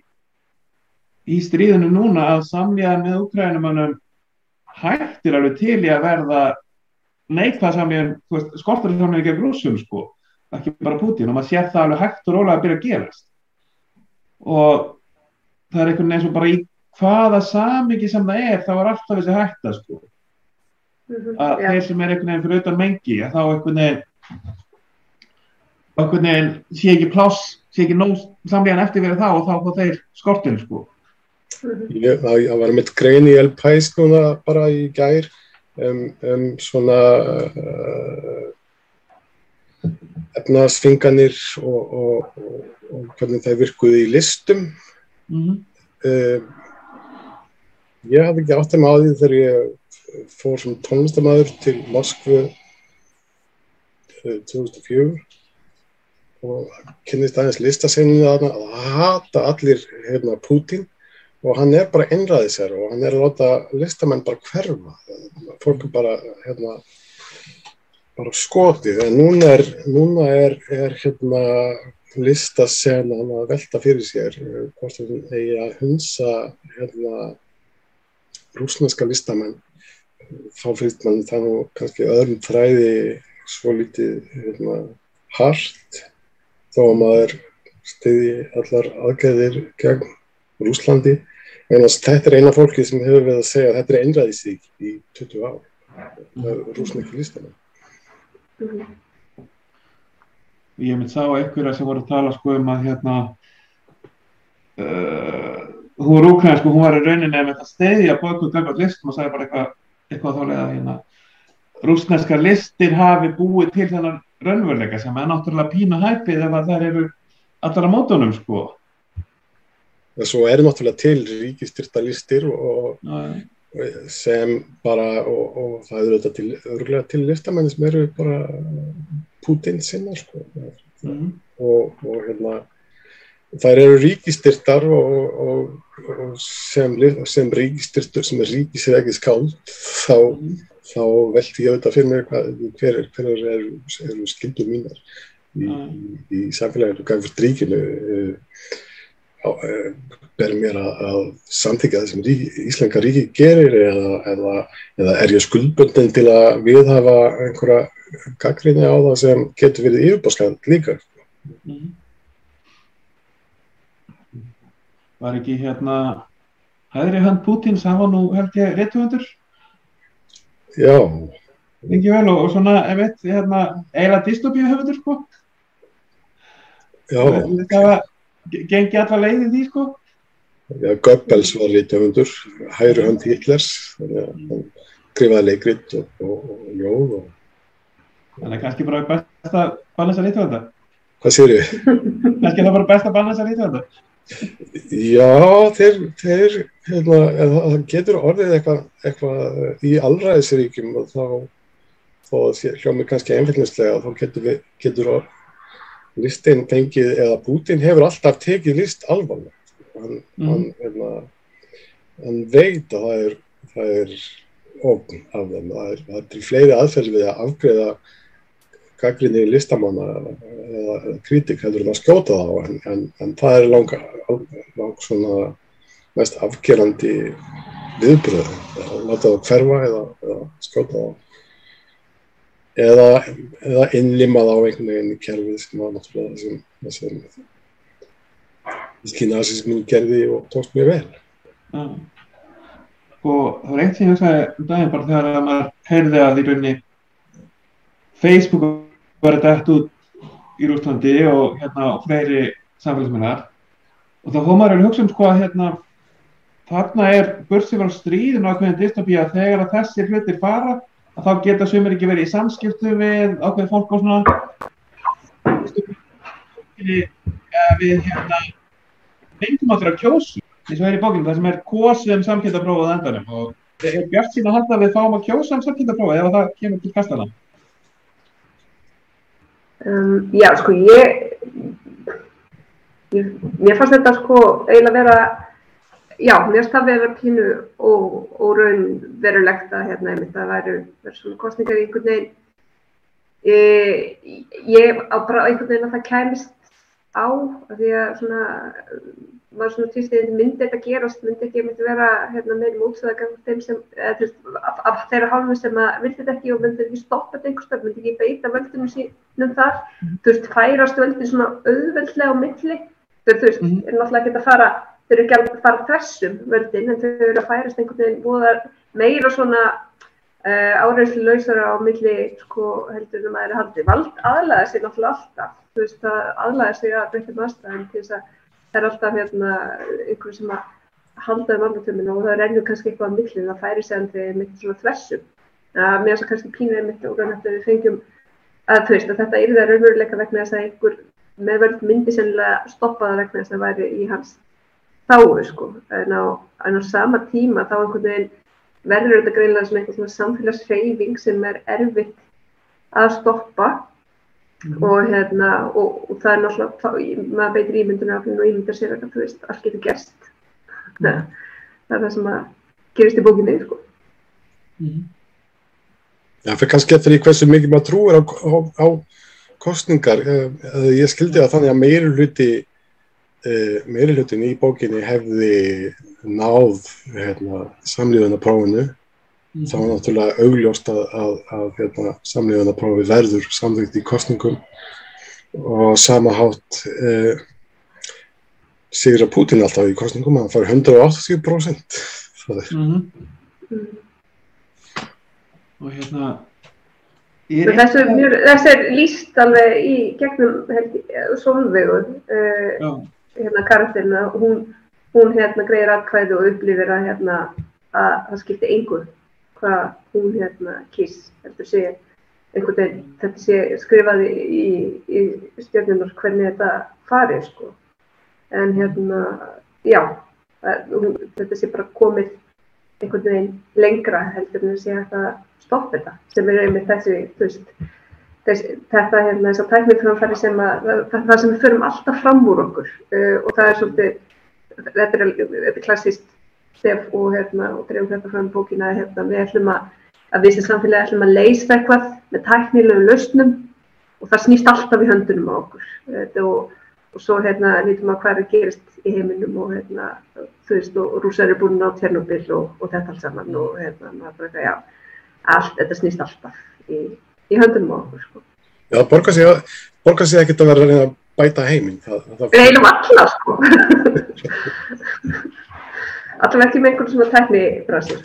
í stríðinu núna að samlegan með úkrænumannum hættir alveg til í að verða neikvæða samlegan skortur ekki að grúsum sko ekki bara Putin og maður sér það alveg hægt og rólega að byrja að gerast og það er einhvern veginn eins og bara í hvaða samingi sem það er þá er alltaf þessi hætta sko mhm, að ja. þeir sem er einhvern veginn fyrir auðvitað mengi að þá einhvern veginn einhvern veginn sé ekki pláss, sé ekki nóg samlíðan eftir verið þá og þá fóð þeir skortin sko mhm. Ég, það var mitt grein í El Pais núna bara í gær um, um svona uh, efnaðsfinganir og, og, og hvernig það virkuði í listum. Mm -hmm. uh, ég hafði ekki átt að maður því þegar ég fór sem tónlistamæður til Moskvu uh, 2004 og kynist aðeins listaseininu að hata allir hérna, Putin og hann er bara einræðið sér og hann er að láta listamenn bara hverfa. Fólk er bara hérna bara skotið en núna er, núna er, er hérna listasenan að velta fyrir sér hvort það eigi að hunsa hérna rúsneska listamenn. Þá finnst mann það nú kannski öðrum þræði svo litið hérna, hart þó að maður stiði allar aðgæðir gegn Rúslandi en þetta er eina fólki sem hefur við að segja að þetta er einræðisík í 20 ár. Listamenn Mm -hmm. Ég mynd sá einhverja sem voru að tala sko um að hérna uh, hún var úkræðin sko, hún var í rauninni með þetta stegi að bókuð gangað listum og sagði bara eitthvað eitthvað þálega að hérna rúsneska listir hafi búið til þennan raunveruleika sem er náttúrulega pínu hæpið ef að það eru allar á mótunum sko. Svo er náttúrulega til ríkistyrta listir og, sem bara, og, og það eru þetta til, til listamenni sem eru bara Putin sinna sko. Mm. og, og hérna þær eru ríkistyrtar og, og, og sem, sem ríkistyrtur sem er ríkisir ekki skáld þá, Mm. þá velti ég auðvitað fyrir mér hvað, hver, hver eru, eru skildur mínar í, Mm. í, í samfélaginu, hvað fyrir ríkinu uh, uh, ber mér að, samþykja það sem Íslenska ríki gerir eða, eða, eða er ég skuldbundin til að viðhafa einhverja gaggrinni á það sem getur verið yfirbáskand líka Mm. Var ekki hérna hæðri hönd Pútins, hann var nú held ég réttuhundur, Já, ekki vel og, og svona, ef veit, hérna, eiginlega dystopíu höfundur, sko. já, Það var, gengi alla leið í því, sko. já Goebbels var rítjöfundur, hægri hönd Hitlers, skrifaði leikrit og, og, og ljóð og Þannig að kannski bara best að balansa réttuhunda. hvað sér ég? Kannski það bara best að balansa réttuhunda. Já, þeir, þeir eða það getur orðið eitthvað, eitthvað í allræðisríkjum og þá, sé hljómið kannski einfélginslega, þá getur, við, getur orð, listin fengið, eða Putin hefur alltaf tekið list alvarlega. Hann, Mhm. hann, hérna, hann veit að það er, það er ógn af þeim. Það er, það er til fleiri aðferð við að afgreða gaggrinni listamanna eða, eða kritik heldur en að skjóta þá en, en, en það er langa, lang svona mest afgerandi viðbröð að láta það hverfa eða, eða skjóta þá eða, eða innlima þá einhvern veginn kerfið sem var náttúrulega þessum, þessum kynasismin gerði og tókst mjög vel. Já. Og það var eitt sem ég hugsaði um daginn bara þegar að maður heyrði að í rauninni Facebook var þetta eftir út í Rústlandi og hérna og fleiri samfélagsmynnar og þá hóð maður að hugsa um sko að hérna þarna er bursið frá stríðin ákveðin dystopía að þegar að þessir hlutir fara að þá geta sumir ekki verið í samskiptu við ákveðin fólk og svona. Eh, við hérna áttur að kjósa eins og er í bókinu það sem er kosið um samkynntaprófið á endanum og er bjart sín að halda við fáum að kjósa um samkynntaprófið ef það kemur til kastana Um, já, sko, ég, ég, mér fannst þetta sko eiginlega vera, já, mér það vera pínu og, og raun verulegt að hérna einmitt að væru, væru svona kostningar í einhvern veginn. E, ég á bara einhvern veginn að það kæmist á, af því að svona, maður svona tvistið myndi þetta gerast, myndi ekki myndi vera hérna meiri mótsöða gafur þeim sem, eða þú veist, af, af þeirra hálfu sem að vildi þetta ekki og myndi ekki stoppa þetta einhverstað, myndi ekki beita völdunum sínum þar, þú veist, færast völdin svona auðveldlega á milli, þú veist, Mhm. er náttúrulega ekki að fara, þau eru ekki að fara þessum völdin, en þau eru að færast einhvern veginn búðar meira svona uh, áreinslu lausara á milli, sko, heldur en að maður er haldið. Vald aðlæða sig náttúrulega alltaf, þú veist, það aðlæða sig að breytta aðstæðan til þess að það er alltaf hérna einhver sem að halda um andlutumina og það rennur kannski eitthvað á millin það færi sig andri mitt svona þversum að mér þess að kannski pínuði mitt og rann eftir við fengjum að þú veist að þetta er það raunveruleika vegna þess að einhver með völd myndi sennilega stoppa það vegna þess að það væri í hans þáu sko. En á, en á sama tíma þá einhvern veginn verður þetta greinlega svona eitthvað svona samfélagshreyfing sem er erfitt að stoppa. Og hérna og, og það er náttúrulega, þá- maður beitir ímyndunaraflinu og ímyndar sér að þú veist, allt getur gerst. Það, það er það sem að gerist í bókinni sko. Já, fyrir kannski eftir því hversu mikið maður trúir á, á, á kostningar. Eh, eh, Ég skildi það þannig að meiri hluti, eh, meiri hlutin í bókinni hefði náð hérna, samlíðunarprófinu. Það var náttúrulega augljóst að, að, að hérna, samlíðunarprófi verður samþýtt í kostningum og sama hátt eh, sigur að Putin alltaf í kostningum, hann fær 180%. Það er, Mhm. Mm. og hérna Men þessu, er mjög, þessu er líst alveg í gegnum Solveigur, uh, já, hérna karakterina, hún, hún hérna greiðir atkvæði og upplifir að hérna að það skipti engur hvað hún hérna kiss, heldur sé einhvern veginn, þetta sé skrifaði í, í stjórnunar hvernig þetta farið sko. En hérna, já, hún, þetta sé bara komið einhvern veginn lengra heldur en þessi hægt að stoppa þetta sem er einmitt þessi, þú veist, þetta hérna þess að tækniframfæri sem að, það, það sem við förum alltaf fram úr okkur uh, og það er svolítið, þetta er, er klassíst stef og hérna og drefum þetta fram bókina hérna við ætlum að, að við sem samfélagi ætlum að leysa eitthvað með tæknilegu lausnum og það snýst alltaf í höndunum á okkur. Þetta og og svo hérna lítum að hvað er að gerist í heiminum og hérna þú veist og rúsar eru búin á Tjernobyl og, og þetta allt saman og hérna maður bara eitthvað já allt, þetta snýst alltaf í, í höndunum á okkur sko. Já, borgar sig, borgar sig ekkert að vera að að bæta heiminn Við heilum alla sko. Allavega ekki með einhvern svona tækni brasir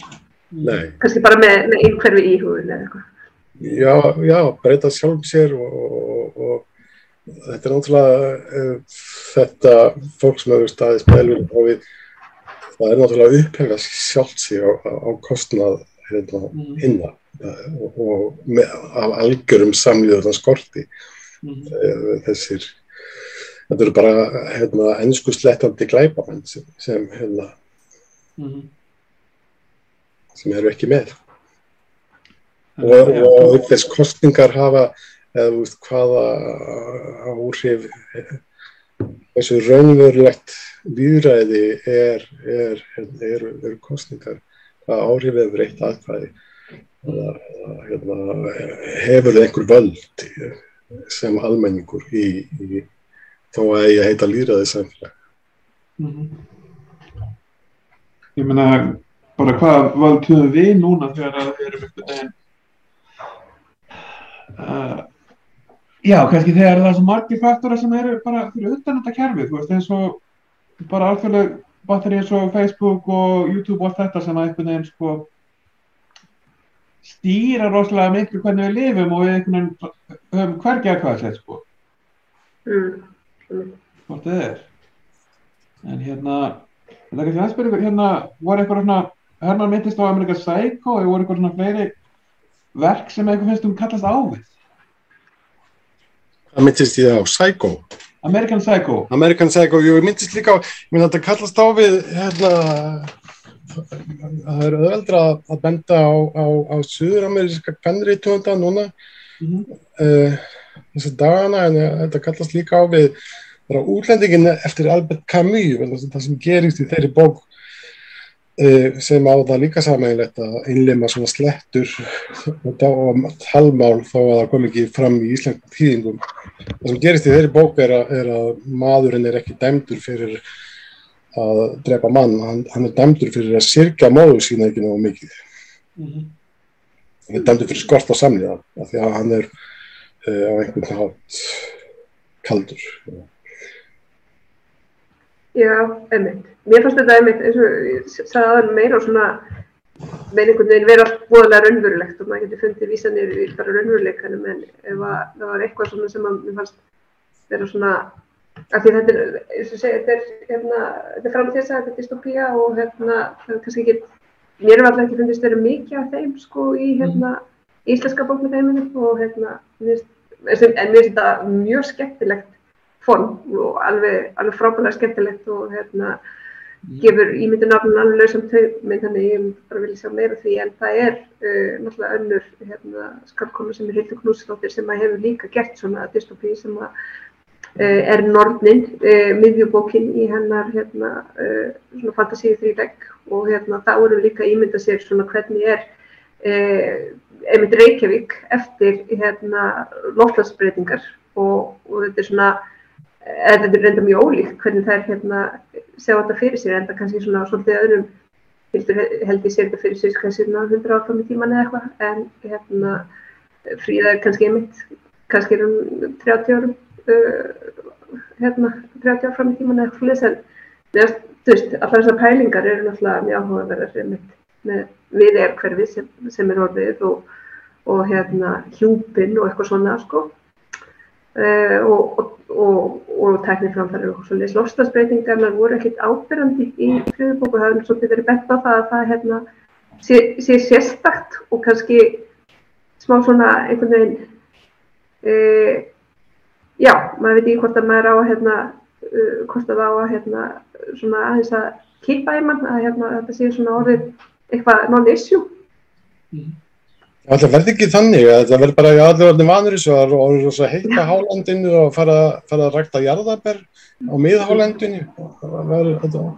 kannski bara með, með einhverfi íhugun eða eitthvað. Já, já, breyta sjálf sér og, og, og þetta er náttúrulega uh, þetta fólk sem hefur staðið spilur og við það er náttúrulega upphefða sjálft sig á, á kostnað hérna, mm. inna uh, og, með, af algjörum samlíður skorti mm. uh, þessir þetta eru bara hérna, ennsku slettandi glæbamenn sem, sem hérna mm. sem eru ekki með og, og þess kostningar hafa eða veist hvaða áhrif þessu raunverulegt výðræði er, er, er, er kostningar, hvaða áhrif hefur eitt aðkvæði eða, hérna, hefur einhver völd sem almenningur í, í þá að ég heita líraði samfélag mm -hmm. Ég menna bara hvað völd höfum við núna þegar við erum einhvern veginn uh, Já, kannski þegar það er svo margir faktora sem eru bara fyrir utan þetta kerfið, þú veist, eins og bara alþjóðlega batteri eins og Facebook og YouTube og allt þetta sem að einhvern veginn sko stýra rosalega miklu hvernig við lifum og við einhvern veginn höfum hvergi að hvað sér sko. Mm. Hvort þið er. En hérna, þetta er kannski aðspyrjum, hérna voru eitthvað svona, Herman myndist á Amerika Psycho, eða voru eitthvað svona fleiri verk sem eitthvað finnst um kallast ávið. Það myndist ég á Psycho. American Psycho. American Psycho, jú, ég myndist líka á, ég myndi að þetta kallast á við, hérna, það er öðvöldra að benda á, á, á suður-ameríska pennriðtjónda núna mm -hmm. uh, þessi dagana, en þetta kallast líka á við, útlendingin eftir Albert Camus, það sem gerist í þeirri bók Eh, sem á það líka samægilegt að innleima svona slettur og talmál þó að það kom ekki fram í íslenskum tíðingum. Það sem gerist í þeirri bók er að, er að maðurinn er ekki dæmdur fyrir að drepa mann, hann, hann er dæmdur fyrir að sirkja móðu sína ekki náðu mikið. Mm -hmm. Hann er dæmdur fyrir skort á samlíða af því að hann er uh, á einhvern hát kaldur. Já, einmitt. Mér fannst þetta einmitt, eins og ég sagði aðeins meira og svona með einhvern veginn vera búinlega raunverulegt og maður getur fundið vísanir í bara raunveruleikanum en ef að, það var eitthvað svona sem að mér fannst vera svona, af því þetta er, eins og segja, þetta er, hérna, þetta er framtíðsa, þetta er dystopía og hérna, það er kannski ekki, mér er alltaf ekki fundist vera mikið af þeim sko í hérna íslenska bókmyndheiminu og hérna, en mér finnst þetta mjög skemmtilegt form og alveg, alveg frábæðilega skemmtilegt og hérna mm. gefur ímyndunafnun alveg lausam taugmynd þannig ég bara vilja sjá meira því en það er uh, náttúrulega önnur hérna, skapkona sem er Hildur Knúsdóttir sem að hefur líka gert svona dystopí sem að er Nornin uh, miðjubókin í hennar hérna, uh, svona fantasíu þrýlegg og hérna þá eru líka ímynda sér svona hvernig er einmitt Reykjavík eftir hérna loftlagsbreytingar og, og þetta er svona en þetta er reynda mjög ólíkt hvernig þær hérna sjá þetta fyrir sér. En það kannski svona svolítið öðrum held ég sér þetta fyrir sér kannski svona 100 áfram í tíman eða eitthvað. En hérna fríða er kannski einmitt kannski er um 30 árum hérna 30 áfram í tíman eða eitthvað en þú veist, allar þessar pælingar eru náttúrulega mjög áhugaverðar með við er hverfið sem, sem er orðið og, og hérna hjúpin og eitthvað svona sko. Uh, og, og, og, tækniframfæri og svolítið lofslagsbreytingarnar voru ekkert ábyrgandi í fröðubóku, það hefur svolítið verið bett á það að það hérna, sé, sé sérstakt og kannski smá svona einhvern veginn uh, já, maður veit ekki hvort að maður á að hérna, uh, hvort að það á að hérna, svona aðeins að kippa í mann að hérna, þetta sé svona orðið eitthvað non-issue. Mm. Það verði ekki þannig að það verði bara allir orðin vanur og heita hálandinu og fara, fara að rækta jarðabær á miðhálandinu. Það,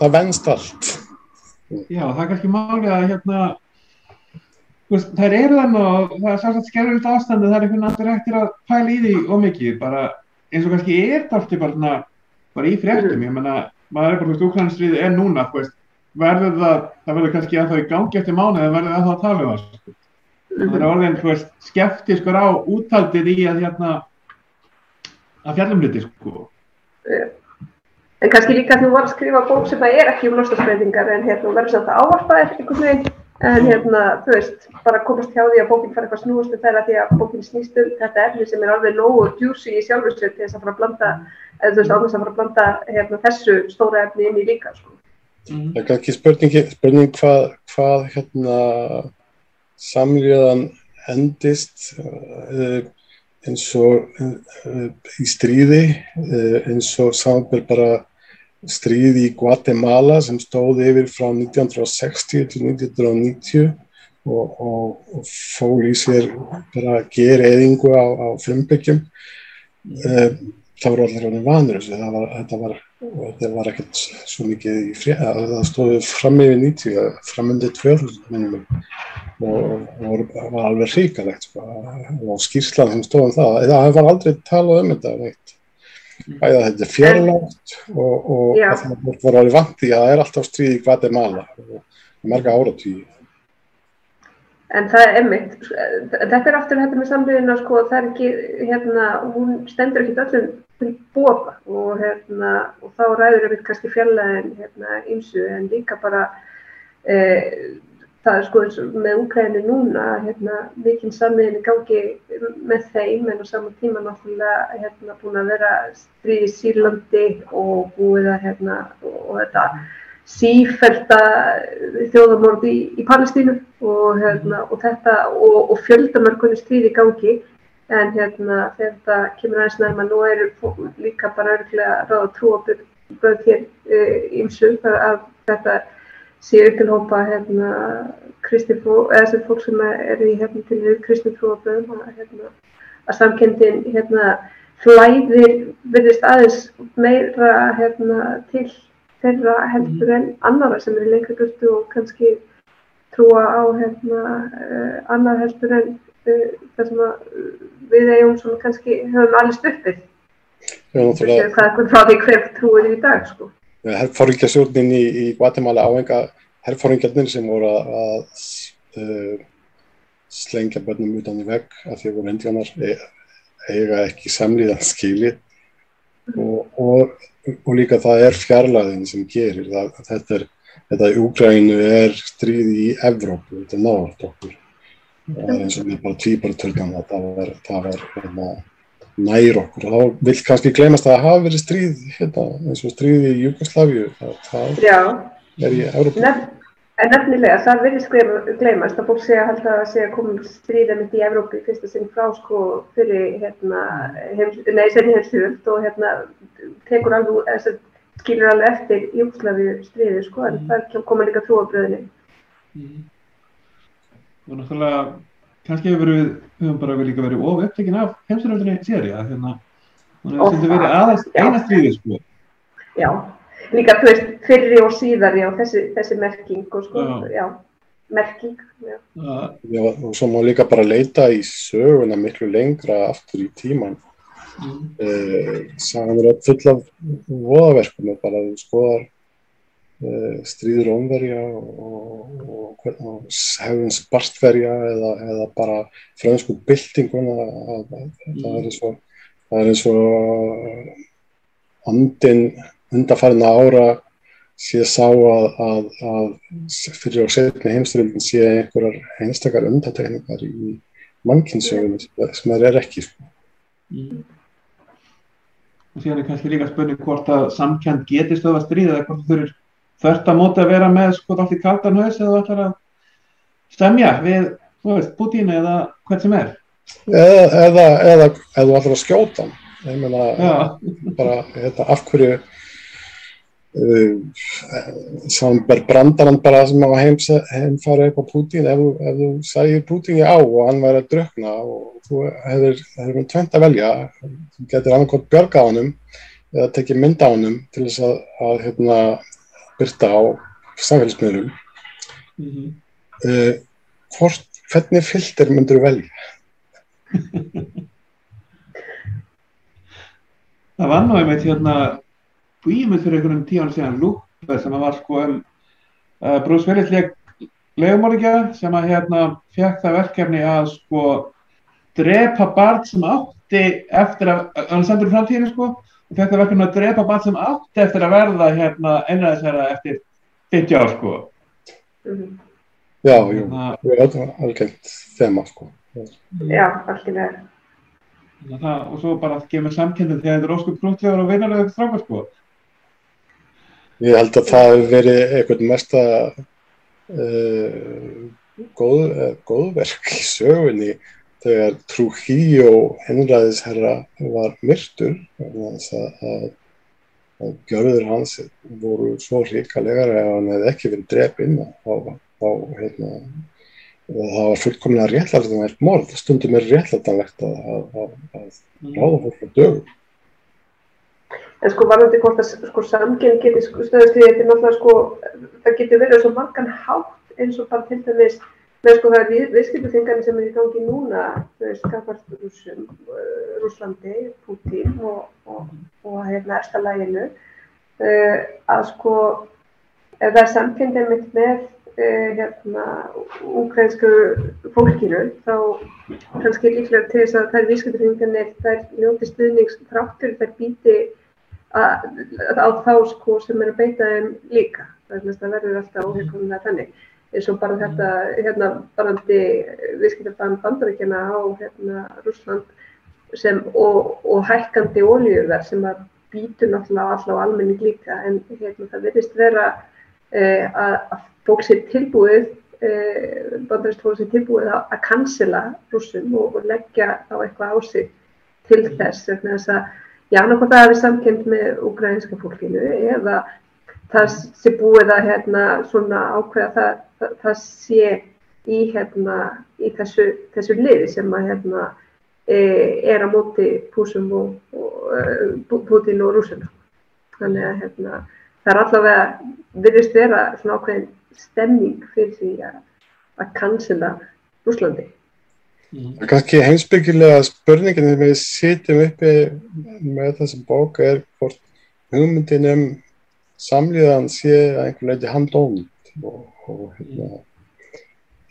það venst allt. Já, það er kannski máli að hérna, veist, þær eru þannig og það er sérstænt skerðurist ástandi, það er einhvern veginn eftir að pæla í því ómikið, bara eins og kannski er það alltaf bara, bara í fréttum, ég menna, maður er bara, þú veist, úkvæðanstriði er núna, veist, verður það, það verður kannski að það í gangi eftir mánu eða verður það að það tala um það, sko. Það er orðin, þú veist, skeftiskur á úttaldið í að hérna, að fjallum hluti, sko. En kannski líka þú var að skrifa bók sem það er ekki um lostasbreytingar en hérna verður samt að ávarpa þér einhvern veginn en hérna, þú veist, bara komast hjá því að bókinn fara eitthvað snúast við þeirra því að bókinn snýst um þetta efni sem er alveg nógu djúsi í sjálfsveit til þess að fara að blanda, eða þú veist, ánveg að fara að blanda hérna, þessu stóra efni inn í líka, sko. Mm. Það er kannski spurning, spurning hvað, hvað hérna samlíðan endist uh, eins og uh, í stríði uh, eins og samanbel bara stríði í Guatemala sem stóði yfir frá 1960 til 1990 og, og, og fól í sér bara gerðingu á, á frumbyggjum það voru allir alveg vanur það var, þetta var þetta var ekkert svo mikið í frétt það stóði fram yfir 90 framöndið 2000 minnum og, og var alveg hríkalegt sko. og skýrslan sem stóðum það það var aldrei talað um þetta veit. Bæða þetta er fjarlátt og, og það var alveg vant í að það er alltaf stríð í Guatemala og marga áratvíði En það er emmitt, þetta er aftur þetta með samlýðina, sko, það er ekki, hérna, hún stendur ekki öllum til bóða og, hérna, og þá ræður einmitt kannski fjallæðin, hérna, ymsu, en líka bara, e, það er sko eins og með Úkræni núna, hérna, mikinn samlýðin í gangi með þeim, en á saman tíma náttúrulega, hérna, búin að vera stríð í Sýrlandi og búið að, hérna, og, þetta, sífælda þjóðamorð í, í Palestínu og, hérna, og þetta og, og fjöldamörkunni stríð í gangi. En hérna þetta kemur aðeins nærma nú eru líka bara örgulega ráð og trúabröð hér ímsu e, að þetta sé upp til hópa hérna kristifó, eða sem fólk sem er í hérna til kristifróabröðum að hérna að samkendin hérna flæðir verðist aðeins meira hérna til þeirra heldur en annara sem eru lengur burtu og kannski trúa á hérna, uh, annar heldur en uh, það sem við eigum svona kannski höfum allir stuppið. Það er eitthvað frá því hver trúir í dag sko. Herrfóringasjórnin í, í Guatemala áhenga herrfóringarnir sem voru að uh, slengja börnum utan í vegg að því að voru indjánar e, eiga ekki samlíðan skilið. Og, og og líka það er fjarlæðin sem gerir það, þetta er, þetta í Úgrænu er stríði í Evrópu, þetta er náðart okkur. Það er eins og við bara tvíbartöldan að það var, það var hérna, nær okkur og þá vil kannski glemast að það hafi verið stríð hérna, eins og stríði í Jugosláfiu það, það er í Evrópu Nefn, En nefnilega, það verðist gleymast að fólk segja að það sé að koma stríða mitt í Evrópi fyrsta sinn frá sko fyrir hérna, heim, nei, senni heimstöðult og hérna tekur alveg, þess að skilur alveg eftir Júkslavi stríði sko, en mm. það koma líka trúabröðinni. Mm. Og náttúrulega, kannski hefur við, við höfum bara líka verið of upptekinn af heimstöðultinni séri að hérna, það hefur verið aðeins eina stríði sko. Já líka þú veist fyrri og síðar já, þessi, þessi merking og sko, já, já merking já. já, og svo má líka bara leita í söguna miklu lengra aftur í tíman mm. eh, sagan er full af voðaverkum og bara skoðar stríður omverja og, og, og hefðins barstverja eða, eða bara fransku byltinguna það er eins og það er eins og andin undarfærna ára sé sá að, að, að fyrir og setni heimstyrildin sé einhverjar einstakar undatekningar í mannkynnssögunum sem það er ekki sko. mm. og síðan er kannski líka spurning hvort að samkjönd geti stöða stríð eða hvort þú þurfir þörft að móta að vera með sko allt í kaldan haus eða ætlar að stemja við, þú veist, Putin eða hvert sem er. Eða, eða, eða, ætlar að skjóta ég meina bara, hérna, af hverju samber brandarann bara sem á heimfara upp á Putin ef, ef þú sæðir Putin í á og hann væri að drökna og þú hefur, hefur tvent að velja þú getur annarkot björga á hannum eða tekið mynda á hannum til þess að, að hérna, byrta á samfélagsmiðlum mm -hmm. uh, hvort, hvernig fylgter myndur þú velja? Það var náðu með hérna búið fyrir einhvern tíðan síðan lúpið sem var sko um uh, Bruce Willis leik legumorðingja sem að hérna fekk það verkefni að sko drepa barn sem átti eftir að, hann sendur framtíðinu sko það verkefni að drepa barn sem átti eftir að verða hérna einræðisverða eftir 50 ár sko. Mm. Já, jú, það er alveg þema sko. Já, algjörlega. Og svo bara að gefa samkynning þegar þetta er óskup brúntlegar og vinarlega strákar sko. Ég held að það hefur verið eitthvað mesta uh, góð, uh, góðverk í sögunni þegar Trujillo henræðisherra var myrtur að, að, að gjörður hans voru svo ríkalegar að hann hefði ekki verið drefinn á, á hérna það var fullkomlega réttlætanlegt morð stundum er réttlætanlegt að, að, að ráða fólk á dögum. En sko varðandi hvort að sko samgenn geti sko stöðast því þetta er náttúrulega sko það getur verið svo margan hátt eins og bara til dæmis með sko það er við, viðskiptuþingarnir sem er í gangi núna þau er skapast rúsum uh, Rúslandi, Putin og, og, og hérna ersta læginu uh, að sko ef það er samgenn mitt með uh, hérna ukrainsku fólkinu þá kannski líklega til þess að það er viðskiptuþingarnir þær ljóti stuðnings þráttur þær býti á þá sko sem er að beita þeim líka. Það verður alltaf óheilkominlega þannig eins og bara þetta hérna barandi viðskiptabann bandaríkjana á hérna Rúsland sem og, og hækkandi ólíuverð sem að býtur náttúrulega alltaf á almenning líka. En hérna það verðist vera eh, að, að fólk sé tilbúið eh, bandaríkst fólk sé tilbúið að, að cancela rúsum og, og leggja á eitthvað á sig til þess þess að já, náttúrulega það hefur samkend með ukrainska fólkinu eða það sé búið að hérna, svona ákveða það, það, það sé í, hérna, í þessu, þessu liði sem að hérna, e, er á móti Púsum og, og e, Putin og Rúsina. Þannig að hérna, það er allavega, virðist vera svona ákveðin stemning fyrir því að, að cancela Rúslandi. Mm. Kanski heimsbyggilega spurningin þegar við sitjum uppi með þessum bóka er hvort hugmyndin um samlíðan sé að einhvern veginn handlónd og, og hérna,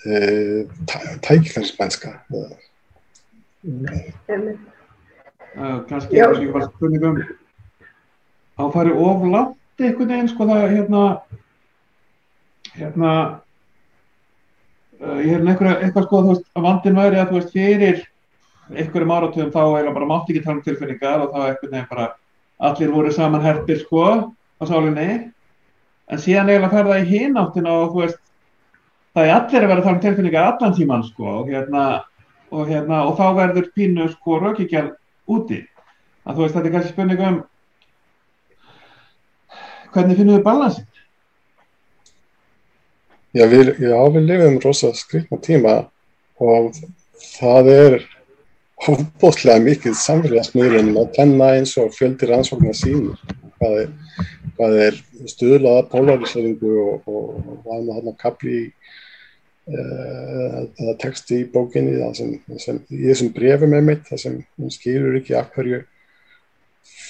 e, tækifærsmennska. Kanski er það spurningum að fara oflátt einhvern veginn sko það hérna hérna Uh, ég hef einhverja, eitthvað sko, veist, að vandin væri að þú veist, fyrir einhverjum áratöðum þá eiginlega bara mátt ekki tala um tilfinningar og þá eitthvað nefn bara allir voru saman herpir sko á sálinni en síðan eiginlega fer það í hináttina og þú veist, það er allir að vera tala um tilfinningar allan tíman sko og hérna, og hérna, og þá verður pínu sko raukíkjál úti. Að þú veist, þetta er kannski spurning um hvernig finnum við balansinn? Já, við, já, við lifum rosa skrifna tíma og það er hófbótlega mikið samfélagsmiðlunum að kenna eins og fjöldir ansvokna sín hvað er, hvað er stuðlaða polariseringu og, og hvað er hann að kapli uh, texti í bókinni sem, sem, í þessum brefum með mitt það sem hún skýrur ekki af hverju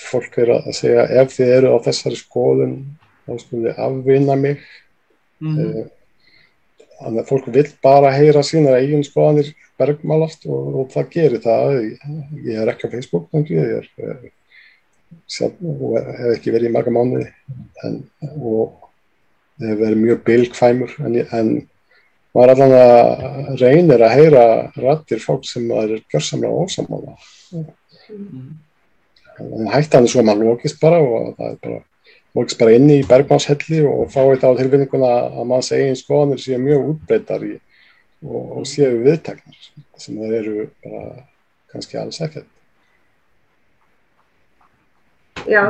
fólk er að segja ef þið eru á þessari skoðun þá skulum þið afvinna mig mm -hmm. uh, Þannig að fólk vil bara heyra sína eigin skoðanir bergmálast og, og það gerir það. Ég er ekki á Facebook, þannig að ég er, sjálf, og hef ekki verið í marga mánuði en, og hef verið mjög bilgfæmur en, en maður allan að reynir að heyra rættir fólk sem er gjörsamlega ósamála. Mm. Hættan er svo að maður lókist bara og það er bara fólks bara inni í bergmánshelli og fá þetta á tilfinninguna að manns eigin skoðanir séu mjög útbreytar í, og, og séu viðteknar sem þeir eru bara kannski alls ekkert. Já,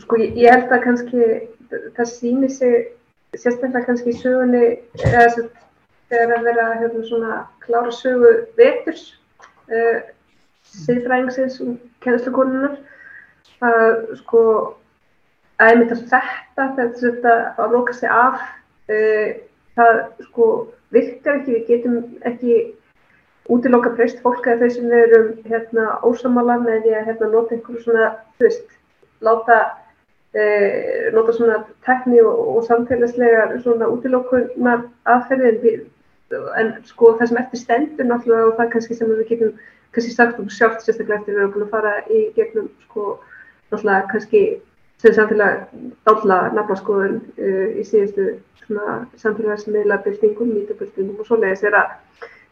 sko ég held að kannski það sýnir sig sérstaklega kannski í sögunni eða þess að þegar að vera hérna svona klára sögu veturs uh, siðfræðingsins og kennslukonunar að sko að einmitt að þetta þetta að loka sig af uh, það sko virkar ekki, við getum ekki útiloka breyst fólk eða þau sem eru hérna ósamála með því að hérna nota einhverju svona, þú veist, láta eh, nota svona tekni og, og samfélagslega svona útilokunar aðferðin en sko það sem eftir stendur náttúrulega og það kannski sem við getum kannski sagt um sjálft sérstaklega eftir við erum búin að fara í gegnum sko náttúrulega kannski sem samfélag dálla nafnaskoðun uh, í síðustu svona samfélagsmiðla byltingum, mýtabyltingum og svoleiðis er að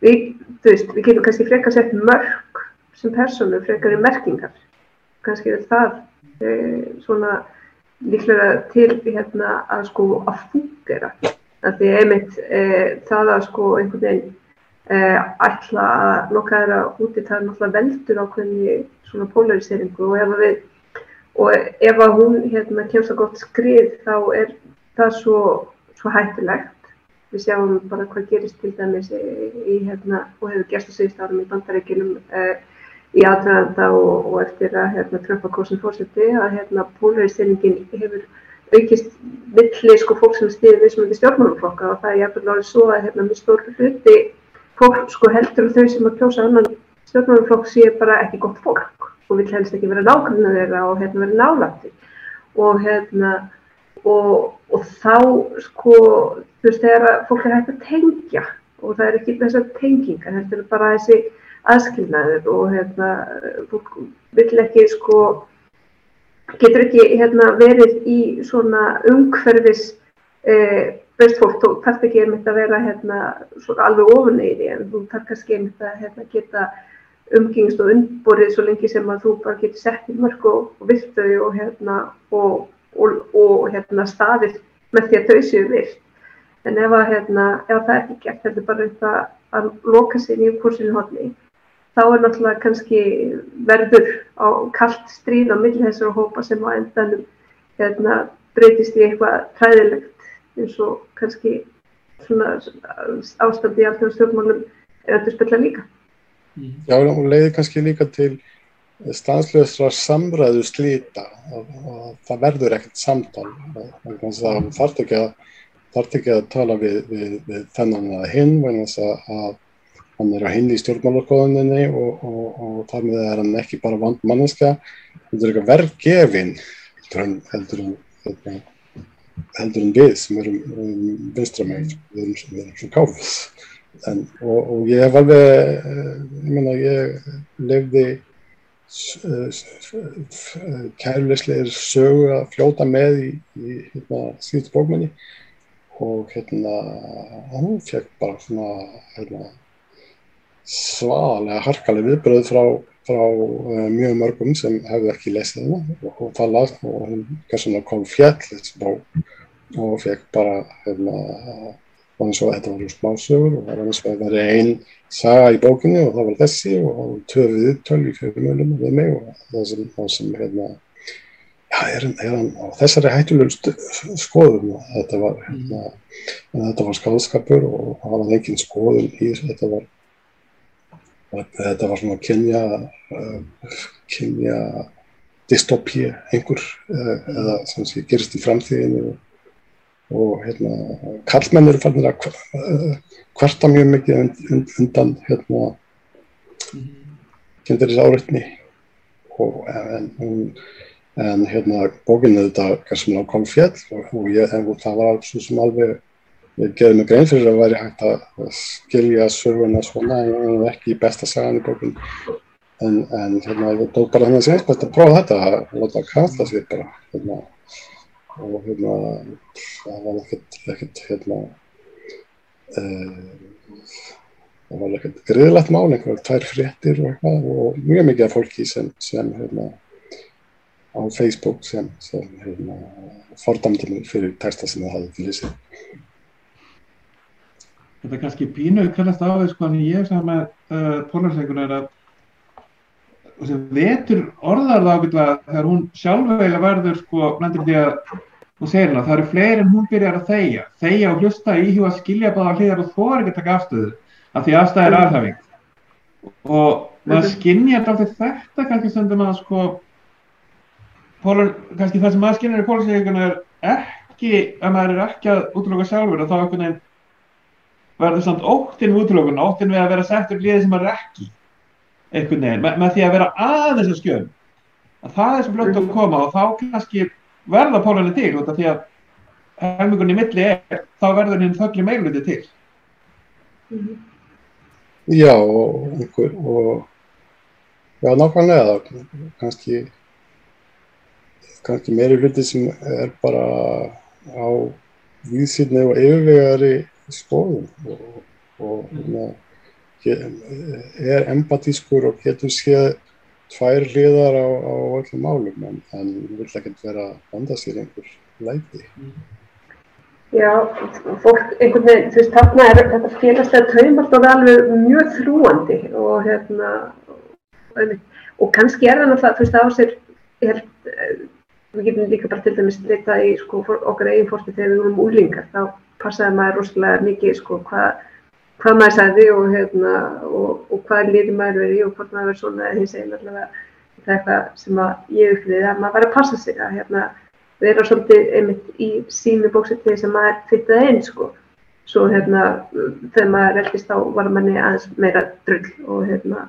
við, þú veist, við getum kannski frekar sett mörg sem personu, frekar í merkingar. Kannski er það e, svona líklega til hérna að sko að fungera að því einmitt e, það að sko einhvern veginn e, ætla að loka þeirra úti það er náttúrulega veldur á hvernig svona polariseringu. Og ef að við og ef að hún hérna kemst að gott skrið þá er það svo, svo hættilegt við sjáum bara hvað gerist til dæmis í, í hérna, og hefur gerst á síðust árum í bandarækjunum uh, í aðræðanda og, og eftir að hérna, Trumpa kosin fórseti að hérna, polarisýringin hefur aukist milli sko fólk sem stýðir við sem hefur stjórnmáluflokka og það er jæfnvel árið svo að hérna með stór hluti fólk sko heldur þau sem að kjósa annan stjórnmáluflokk sé bara ekki gott fólk og vil helst ekki vera nákvæmlega þeirra og hérna vera nálandi og hérna og, og þá sko þú veist þegar fólk er hægt að tengja og það er ekki þessar tengingar þetta er bara þessi aðskilnaður og hérna fólk vil ekki sko getur ekki hérna verið í svona umhverfis eh, veist fólk, þú þarf ekki einmitt að vera hérna alveg ofun í því en þú þarf kannski einmitt að hérna, geta umgengst og unnborið svo lengi sem að þú bara getur sett í mörg og, og vilt þau og hérna og og, og hérna, staðir með því að þau séu virt. En ef, að, hérna, ef það er ekki gert, þetta er bara eitthvað að loka sér í kursinu hodni, þá er náttúrulega kannski verður á kallt stríð á milli þessar hópa sem á endanum hérna, breytist í eitthvað træðilegt eins og kannski ástandi í alltaf stjórnmálum er að spilla líka. Já, og leiði kannski líka til stanslösra samræðu slíta og, og það verður ekkert samtal það þarf ekki að þarf ekki að tala við, við, við þennan að hinn þannig að hann er að hinn í stjórnmálarkoðuninni og, og, og þar með er hann ekki bara vand manneska þetta er eitthvað verðgefin heldur en heldur, en við sem erum um, vinstramæg við erum sem erum svo káfis en, og ég hef alveg eh, ég menna ég lefði kærleisleir sögu að fljóta með í, í hérna, síðustu bókmenni. Og hérna hann fekk bara svona hérna, svalega harkalega viðbröð frá, frá uh, mjög mörgum sem hefði ekki lesið hennar og, og það las og kannski kom fjall bók. Og fekk bara hérna var eins og þetta var smásögur og það var eins og það var einn saga í bókinni og það var þessi og töfið viðtöl í fjölumölum við mig og það sem, það sem hérna, já, er, er hann á þessari hættulegu skoðum og þetta var, hérna, þetta var skadskapur og það var engin skoðum í þetta var þetta var svona kynja uh, kynja dystopía einhver uh, eða sem sé gerist í framtíðinu og hérna, kallmenn eru fannir að kvarta mjög mikið undan hérna kynntæris áreitni og en, en hérna bókinu þetta kannski ná kom fjall og, og, ég, og það var alls sem alveg ég geði mig grein fyrir að væri hægt að skilja söguna svona en ekki í besta sagan í bókinu en, en hérna ég tók bara þannig að segja að prófa þetta að láta kalla sér bara hérna. Og hérna það var ekkert, ekkert hérna uh, það var ekkert griðlegt mál, einhverjum tvær fréttir og eitthvað og mjög mikið af fólki sem, sem hérna á Facebook sem, sem hérna fordamdi mig fyrir texta sem það hafði til þessi Þetta er kannski pínu kallast á því sko en ég sem með uh, pólarsleikunum er að vetur orðar það ábyggilega þegar hún sjálf eiginlega verður sko blendur því að og segir hann að það eru fleiri en hún byrjar að þegja. Þegja og hlusta íhjúa skilja báða hlýðar og þó er ekki að taka afstöðu af því afstæði er aðhæfing og maður skinnja þetta kannski stundum að sko pólun, kannski það sem maður skinnir í pólinsíkuna er ekki að maður er ekki að útloka sjálfur og þá einhvern veginn verður samt óttinn við útlokun óttinn við að vera settur líðið sem maður er ekki einhvern veginn, með, með því að vera aðeins að skjöfn að það er sem blögt að koma og þá kannski verða pólunni til út af því að helmingunni milli er þá verður hinn þöggli meilviti til. -hmm. Já og og já nákvæmlega kannski kannski meiri hluti sem er bara á víðsýrni og yfirvegari skoðum og, og mm. er empatískur og getur séð tvær hliðar á, á öllum málum en, en vil ekkert vera að vanda sér einhver læti. Já, fólk, einhvern veginn, þú veist, þarna er þetta félagslega taumalt og alveg mjög þrúandi og hérna, og kannski er það náttúrulega, þú veist, á sér, ég held, við getum líka bara til dæmis leitað í sko, okkar eigin fórstu þegar við vorum úlingar þá passaði maður rosalega mikið sko, hvað, hvað maður sagði og, hérna, og, og hvað liði maður verið og hvort maður verið svona eða hins einn allavega það er eitthvað sem ég upplýði að maður var að passa sig að hérna, vera svolítið einmitt í sínu bóksett sem maður fyttaði einn sko. Svo hérna þegar maður eldist þá var manni aðeins meira drull og hérna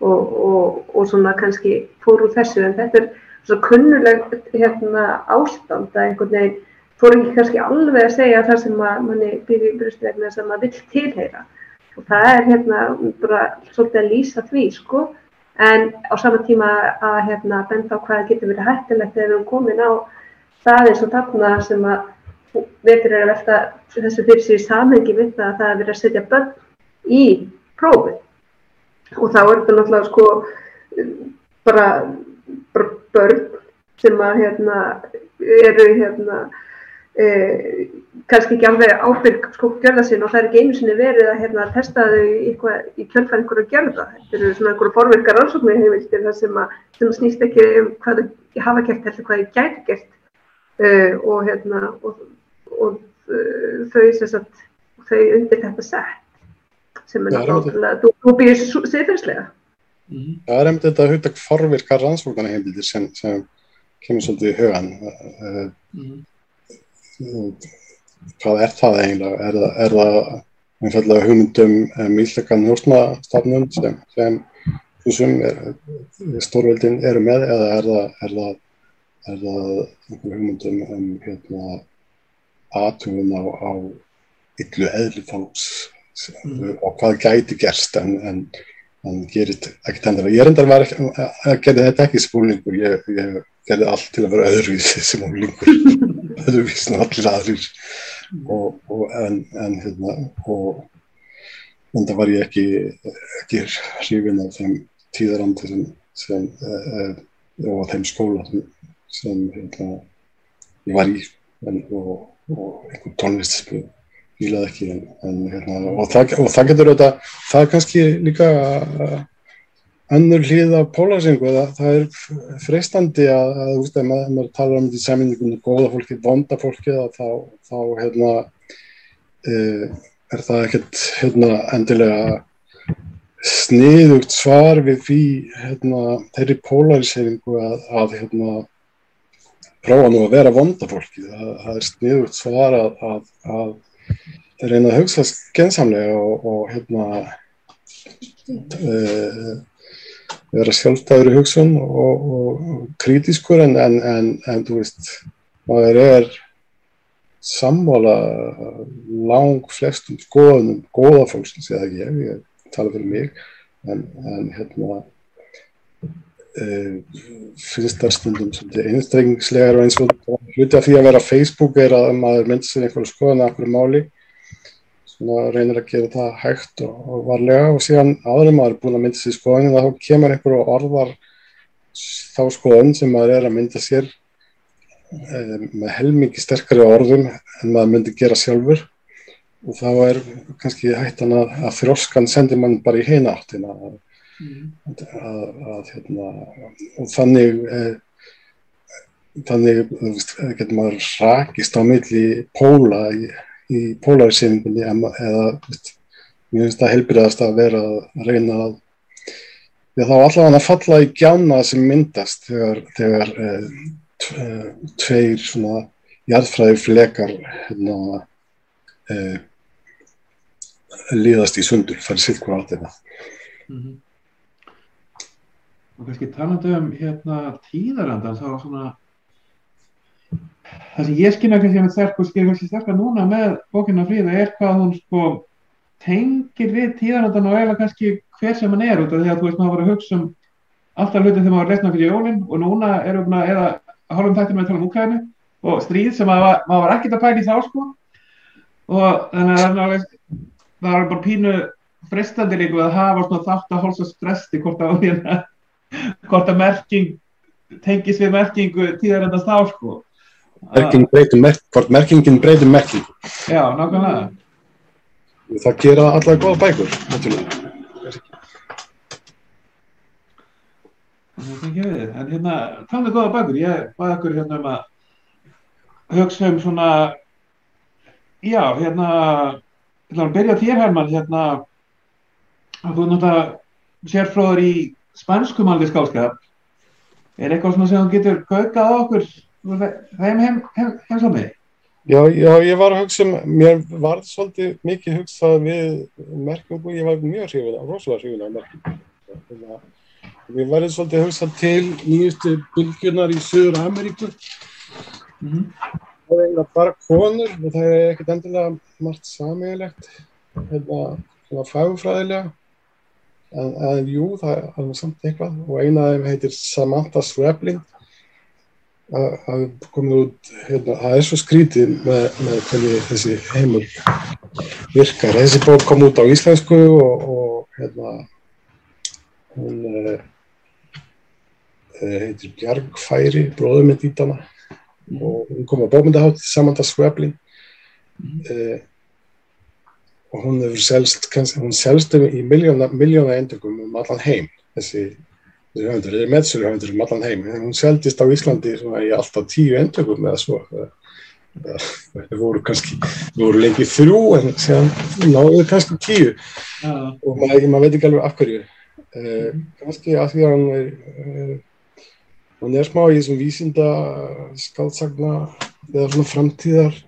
og, og svona kannski fór úr þessu. En þetta er svo kunnulegt hérna, ástand að einhvern veginn fór ekki kannski alveg að segja það sem að manni byrja í brustlegna sem maður vill tilheyra. Og það er hérna bara svolítið að lýsa því sko. En á sama tíma að hérna benda á hvað getur verið hættilegt þegar við erum komin á það eins og þarna sem að veitur er að velta þessu fyrir sér samengi við það að það er verið að setja börn í prófið. Og þá er þetta náttúrulega sko bara börn sem að hérna, eru hérna, e, kannski ekki alveg ábyrg sko gjörða sín og það er ekki einu sinni verið að hérna, testa þau í, í kjöldfæð einhverju gjörða. Þetta eru svona einhverju forverkar rannsóknir heimildir þar sem, að, sem snýst ekki um hvað þau hafa gert heldur hvað þau gæti gert uh, og, hérna, og, og uh, þau, sagt, þau undir þetta sett sem er náttúrulega, þú, þú býðir siðferðslega. Mm -hmm. Það er einmitt þetta hugtak forvirkar rannsóknarna heimildir sem, sem kemur svolítið í hugan. Mm -hmm. Hvað er það eiginlega? Er er það einfallega hugmyndum um íslökan hjósnastafnum sem, sem þessum stórveldin eru með eða er það, er það, er það hugmyndum um hérna, aðtugum á, á yllu eðli fólks mm. og hvað gæti gerst en, en hann gerir ekkert hendur ég var ekki, að gerði þetta ekki sem úlingur, ég, ég gerði allt til að vera öðruvísi sem úlingur öðruvísi en allir aðrir. Og, og en, en hérna og en það var ég ekki ekki hrifin af þeim tíðarandi sem, sem e, og þeim skóla sem, sem hérna, ég var í. En, og, og einhvern tónlist sem fílaði ekki en, en hérna, og, það, og það getur auðvitað, það er kannski líka önnur hlið af pólarsingu, það, er freistandi að, að þú veist, ef maður, maður talar um því saminningunni góða fólki, vonda fólki þá, þá hérna e, er það ekkert hérna endilega sniðugt svar við því hérna þeirri polariseringu að, að hérna prófa nú að vera vonda fólki, það, það er sniðugt svar að, að reyna að hugsa gensamlega og, og hérna uh, vera sjálftæður í hugsun og, og kritískur en, en, en, en þú veist maður er sammála lang flestum skoðunum góða fólksins eða ekki, ég, ég tala fyrir mig en hérna uh, finnst það stundum einstrengingslegar og eins og hluti af því að vera Facebook er að maður myndir sér einhverju skoðan af einhverju máli reynir að gera það hægt og, og varlega. Og síðan aðri maður er búin að mynda sér skoðan og þá kemur einhverju orðar þá skoðan sem maður er að mynda sér e, með helmingi sterkari orðum en maður myndi gera sjálfur. Og þá er kannski hættan að, að þróskan sendir mann bara í heina áttina. Hérna, og þannig e, þannig getur maður rakist á milli póla í, í pólarisinningunni eða veist, mér finnst það heilbriðast að vera að reyna að já, þá allavega að falla í gjána sem myndast þegar, þegar eh, tveir svona jarðfræði flekar hérna, eh, líðast í sundur, hvað átt eða mm -hmm. og kannski talandu um hérna tíðarandan þá svona það sem ég skynna kannski með þær sko skilur kannski sterkar núna með bókina fríða er hvað hún sko tengir við tíðarandan og eiginlega kannski hver sem hann er út af því að þú veist maður var að hugsa um alltaf hluti þegar maður var lesna fyrir jólinn og núna erum við eða hálfum þættir með að tala um úkæðinu og stríð sem maður, maður var ekkert að pæla í þá sko. Og þannig að það var bara pínu fristandi líka að hafa svona þátt að hálsa stressti hvort að hvort að merking tengis við merkingu tíðar endast þá sko Merking breytum, merk, hvort merkingin breytum merkingu. Já, nákvæmlega. Það gera allar góða bækur náttúrulega En hérna, er góða bækur? Ég baði okkur hérna um að hugsa um svona já, hérna ætla að byrja þér Herman hérna að þú náttúrulega sérfróður í spanskumaldi skálskap er eitthvað svona sem þú getur kaukað á okkur þeim heim, heim, heimsami? Já, já, ég var að hugsa um, mér var svolítið mikið hugsað við merkingu, ég var mjög hrifin, rosalega hrifin af merkingu. Við varum svolítið hugsað til nýjustu bylgjunar í Söður Ameríku. Mm -hmm. Það er eiginlega bara konur og það er ekkert endilega margt samíðilegt, hérna, svona fagfræðilega. En, en jú, það er alveg samt eitthvað og eina af þeim heitir Samantha Swabling það er komið út hérna, það er svo skrítið með, með hvernig þessi heimur virkar þessi bók kom út á íslensku og, og hérna hún eh heitir Bjargfæri bróðuminn dítana og hún kom á bómyndahátt Samantha Swabling mm. eh, og hún hefur selst, hún selst um í miljóna, miljóna endurkum um allan heim þessi, þessi höfundur, þessi meðsölu höfundur um allan heim, hún seldist á Íslandi í alltaf tíu endurkum eða svo. Það voru kannski, það voru lengi þrjú en séðan náðu kannski tíu. Ja. og maður, maður veit ekki alveg af hverju. Eh, kannski að því að hann er eh, hann er smá í þessum vísinda skáldsagna eða svona framtíðar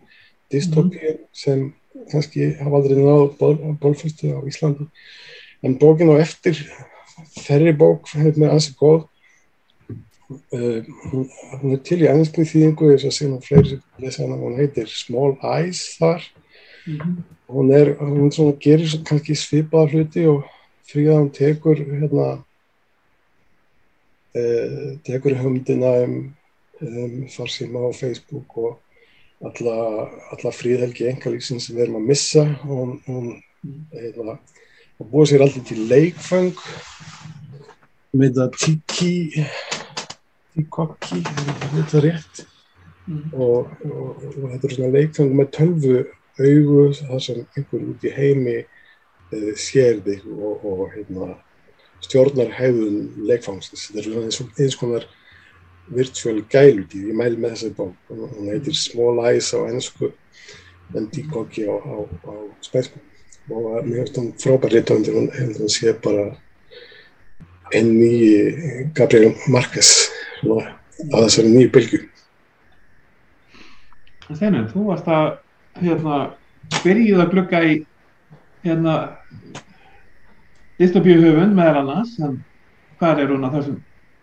dystopíu mm. sem kannski hafa aldrei náðu bólfæstu á Íslandi. En bókin á eftir þerri bók hefur mér ansið góð. Uh, hún, hún er til í ennsku þýðingu þess að segja fleiri lesa hana, hún heitir Small Eyes þar. Mm -hmm. hún er, hún svona gerir kannski svipaða hluti og fríða hún tekur hérna uh, tekur humdina um, um farsíma á Facebook og alla, alla fríðhelgi engalíksins sem við erum að missa. Og hún eða, búið sér alltaf til leikfang með það tiki tikokki þetta er rétt? Mm. og, og, og þetta er svona leikfang með tölvu augu þar sem einhvern út í heimi e, sér þig og, og hérna, stjórnar hefðun leikfangsins. Þetta er svona eins konar virtual gæludýr, ég mæli með þessari bók. Hún heitir Small Eyes á ennsku en Díkokki á, á, á spæsku og mér finnst hún frábær rítöfundir, hún hefði hún sé bara enn nýji Gabriel Marquez á þessari nýju bylgu Þennum, þú varst að hérna, byrjuð að glukka í hérna dystopíu höfund meðal annars en hvað er hún að þessum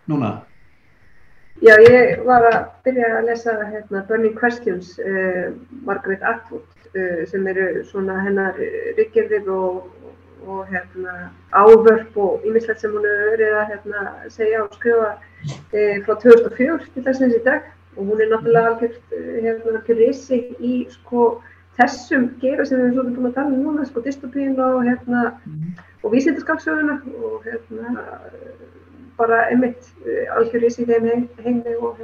núna? Já, ég var að byrja að lesa hérna, Burning Questions, uh, Margaret Atwood, sem eru svona hennar ríkjörðir og, og hérna, ávörp og ýmislegt sem hún hefur verið að hérna, segja og skrifa uh, frá 2004 til þessins í dag. Og hún er náttúrulega algjört hérna, rissi í sko, þessum gera sem við erum búin að tala um núna, sko, dystopín og, hérna, og vísindarskapsöguna og hérna bara einmitt uh, algjörðis í þeim heimli og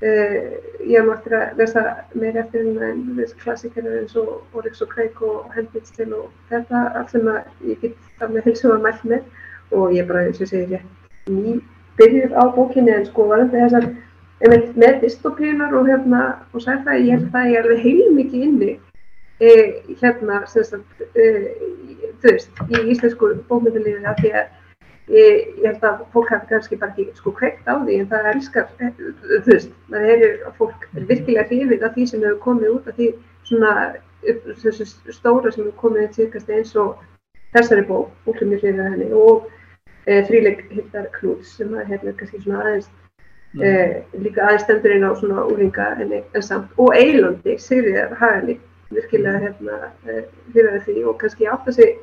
hérna uh, ég hef náttúrulega að lesa meir eftir en þessi klassikerur eins og Oryx og Craig og Handmaid's Tale og þetta allt sem ég get af mig hilsu að mælt með. Og ég bara eins og segir rétt ný byrjuð á bókinni en sko varðandi þessar með dystopíunar og hérna og sci-fi, ég held að það er alveg heilmikið inni. E, hérna sem sagt e, þú veist, í íslensku bókmyndalífi af því að Ég, held að fólk hafi kannski bara ekki sko kveikt á því en það elskar, þú veist, það er að fólk er virkilega hrifið af því sem hefur komið út af því svona þessu stóra sem hefur komið síðkast eins og þessari bók, fólk er mjög hrifið af henni og e, þríleik Hildar Knúts sem að hérna kannski svona aðeins e, líka aðeins stendur inn á svona úringa en, en samt og Eilandi, Sigriðar Hagalík virkilega hérna hrifið af því og kannski átt að sig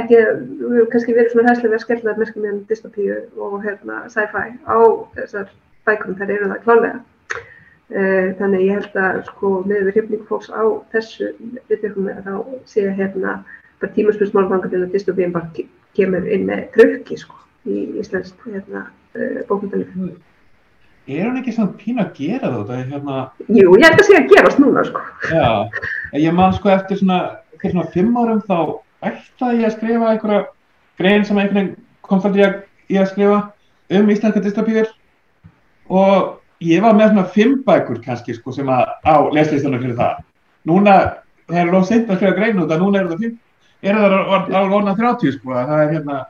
ekki, við hefum kannski verið svona hæslega skellar merkjum með dystopíu og hérna sci-fi á þessar bækum þar eru það klálega. Uh, þannig ég held að sko með við hrifning fólks á þessu viðtökum að þá sé hérna bara tímaspilsmálfangar til að dystopíum bara kemur inn með tröfki sko í íslenskt hérna uh, bókmyndalíf. Er hann ekki svona pín að gera þetta? Hérna... Jú, ég held að sé að gerast núna sko. Já, ég man sko eftir svona, svona fimm árum þá ætlaði ég að skrifa einhverja grein sem einhvern veginn komst aldrei ég að skrifa um íslenska dystopíur og ég var með svona fimm bækur kannski sko sem að á leslistunum fyrir það. Núna, það er lóð seint að skrifa grein út að núna eru það fimm, eru það alveg orðan 30 sko að það er hérna,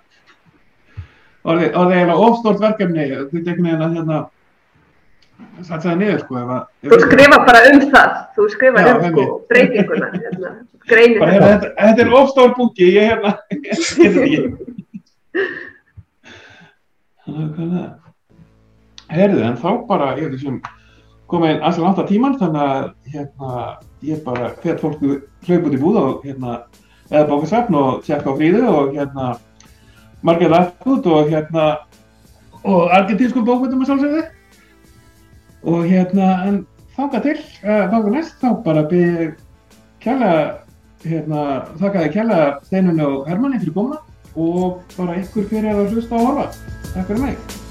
orðið eiginlega ofstort verkefni, þetta er einhvern veginn að hérna Sætsaði niður sko ef að... Þú skrifa bara um það, þú skrifa um sko breytinguna, hérna, greinir bara, hérna, þetta. Þetta er ofstór bunki, ég hérna. Þannig að, herðu, en þá bara, ég veit sem komið inn aðslega átta tíman, þannig að hérna, ég bara hvet fólku hlaup út í búð og hérna, eða bókasafn og tjekka á fríðu og hérna, margir rætt út og hérna, og argentínskum bókvöldum að sjálfsögðu og hérna, en þáka til, uh, þáka næst, þá bara byrja kjærlega, hérna, þakka þið kjærlega Steinunni og Hermanni fyrir komuna og bara ykkur fyrir að hlusta og horfa. Takk fyrir mig.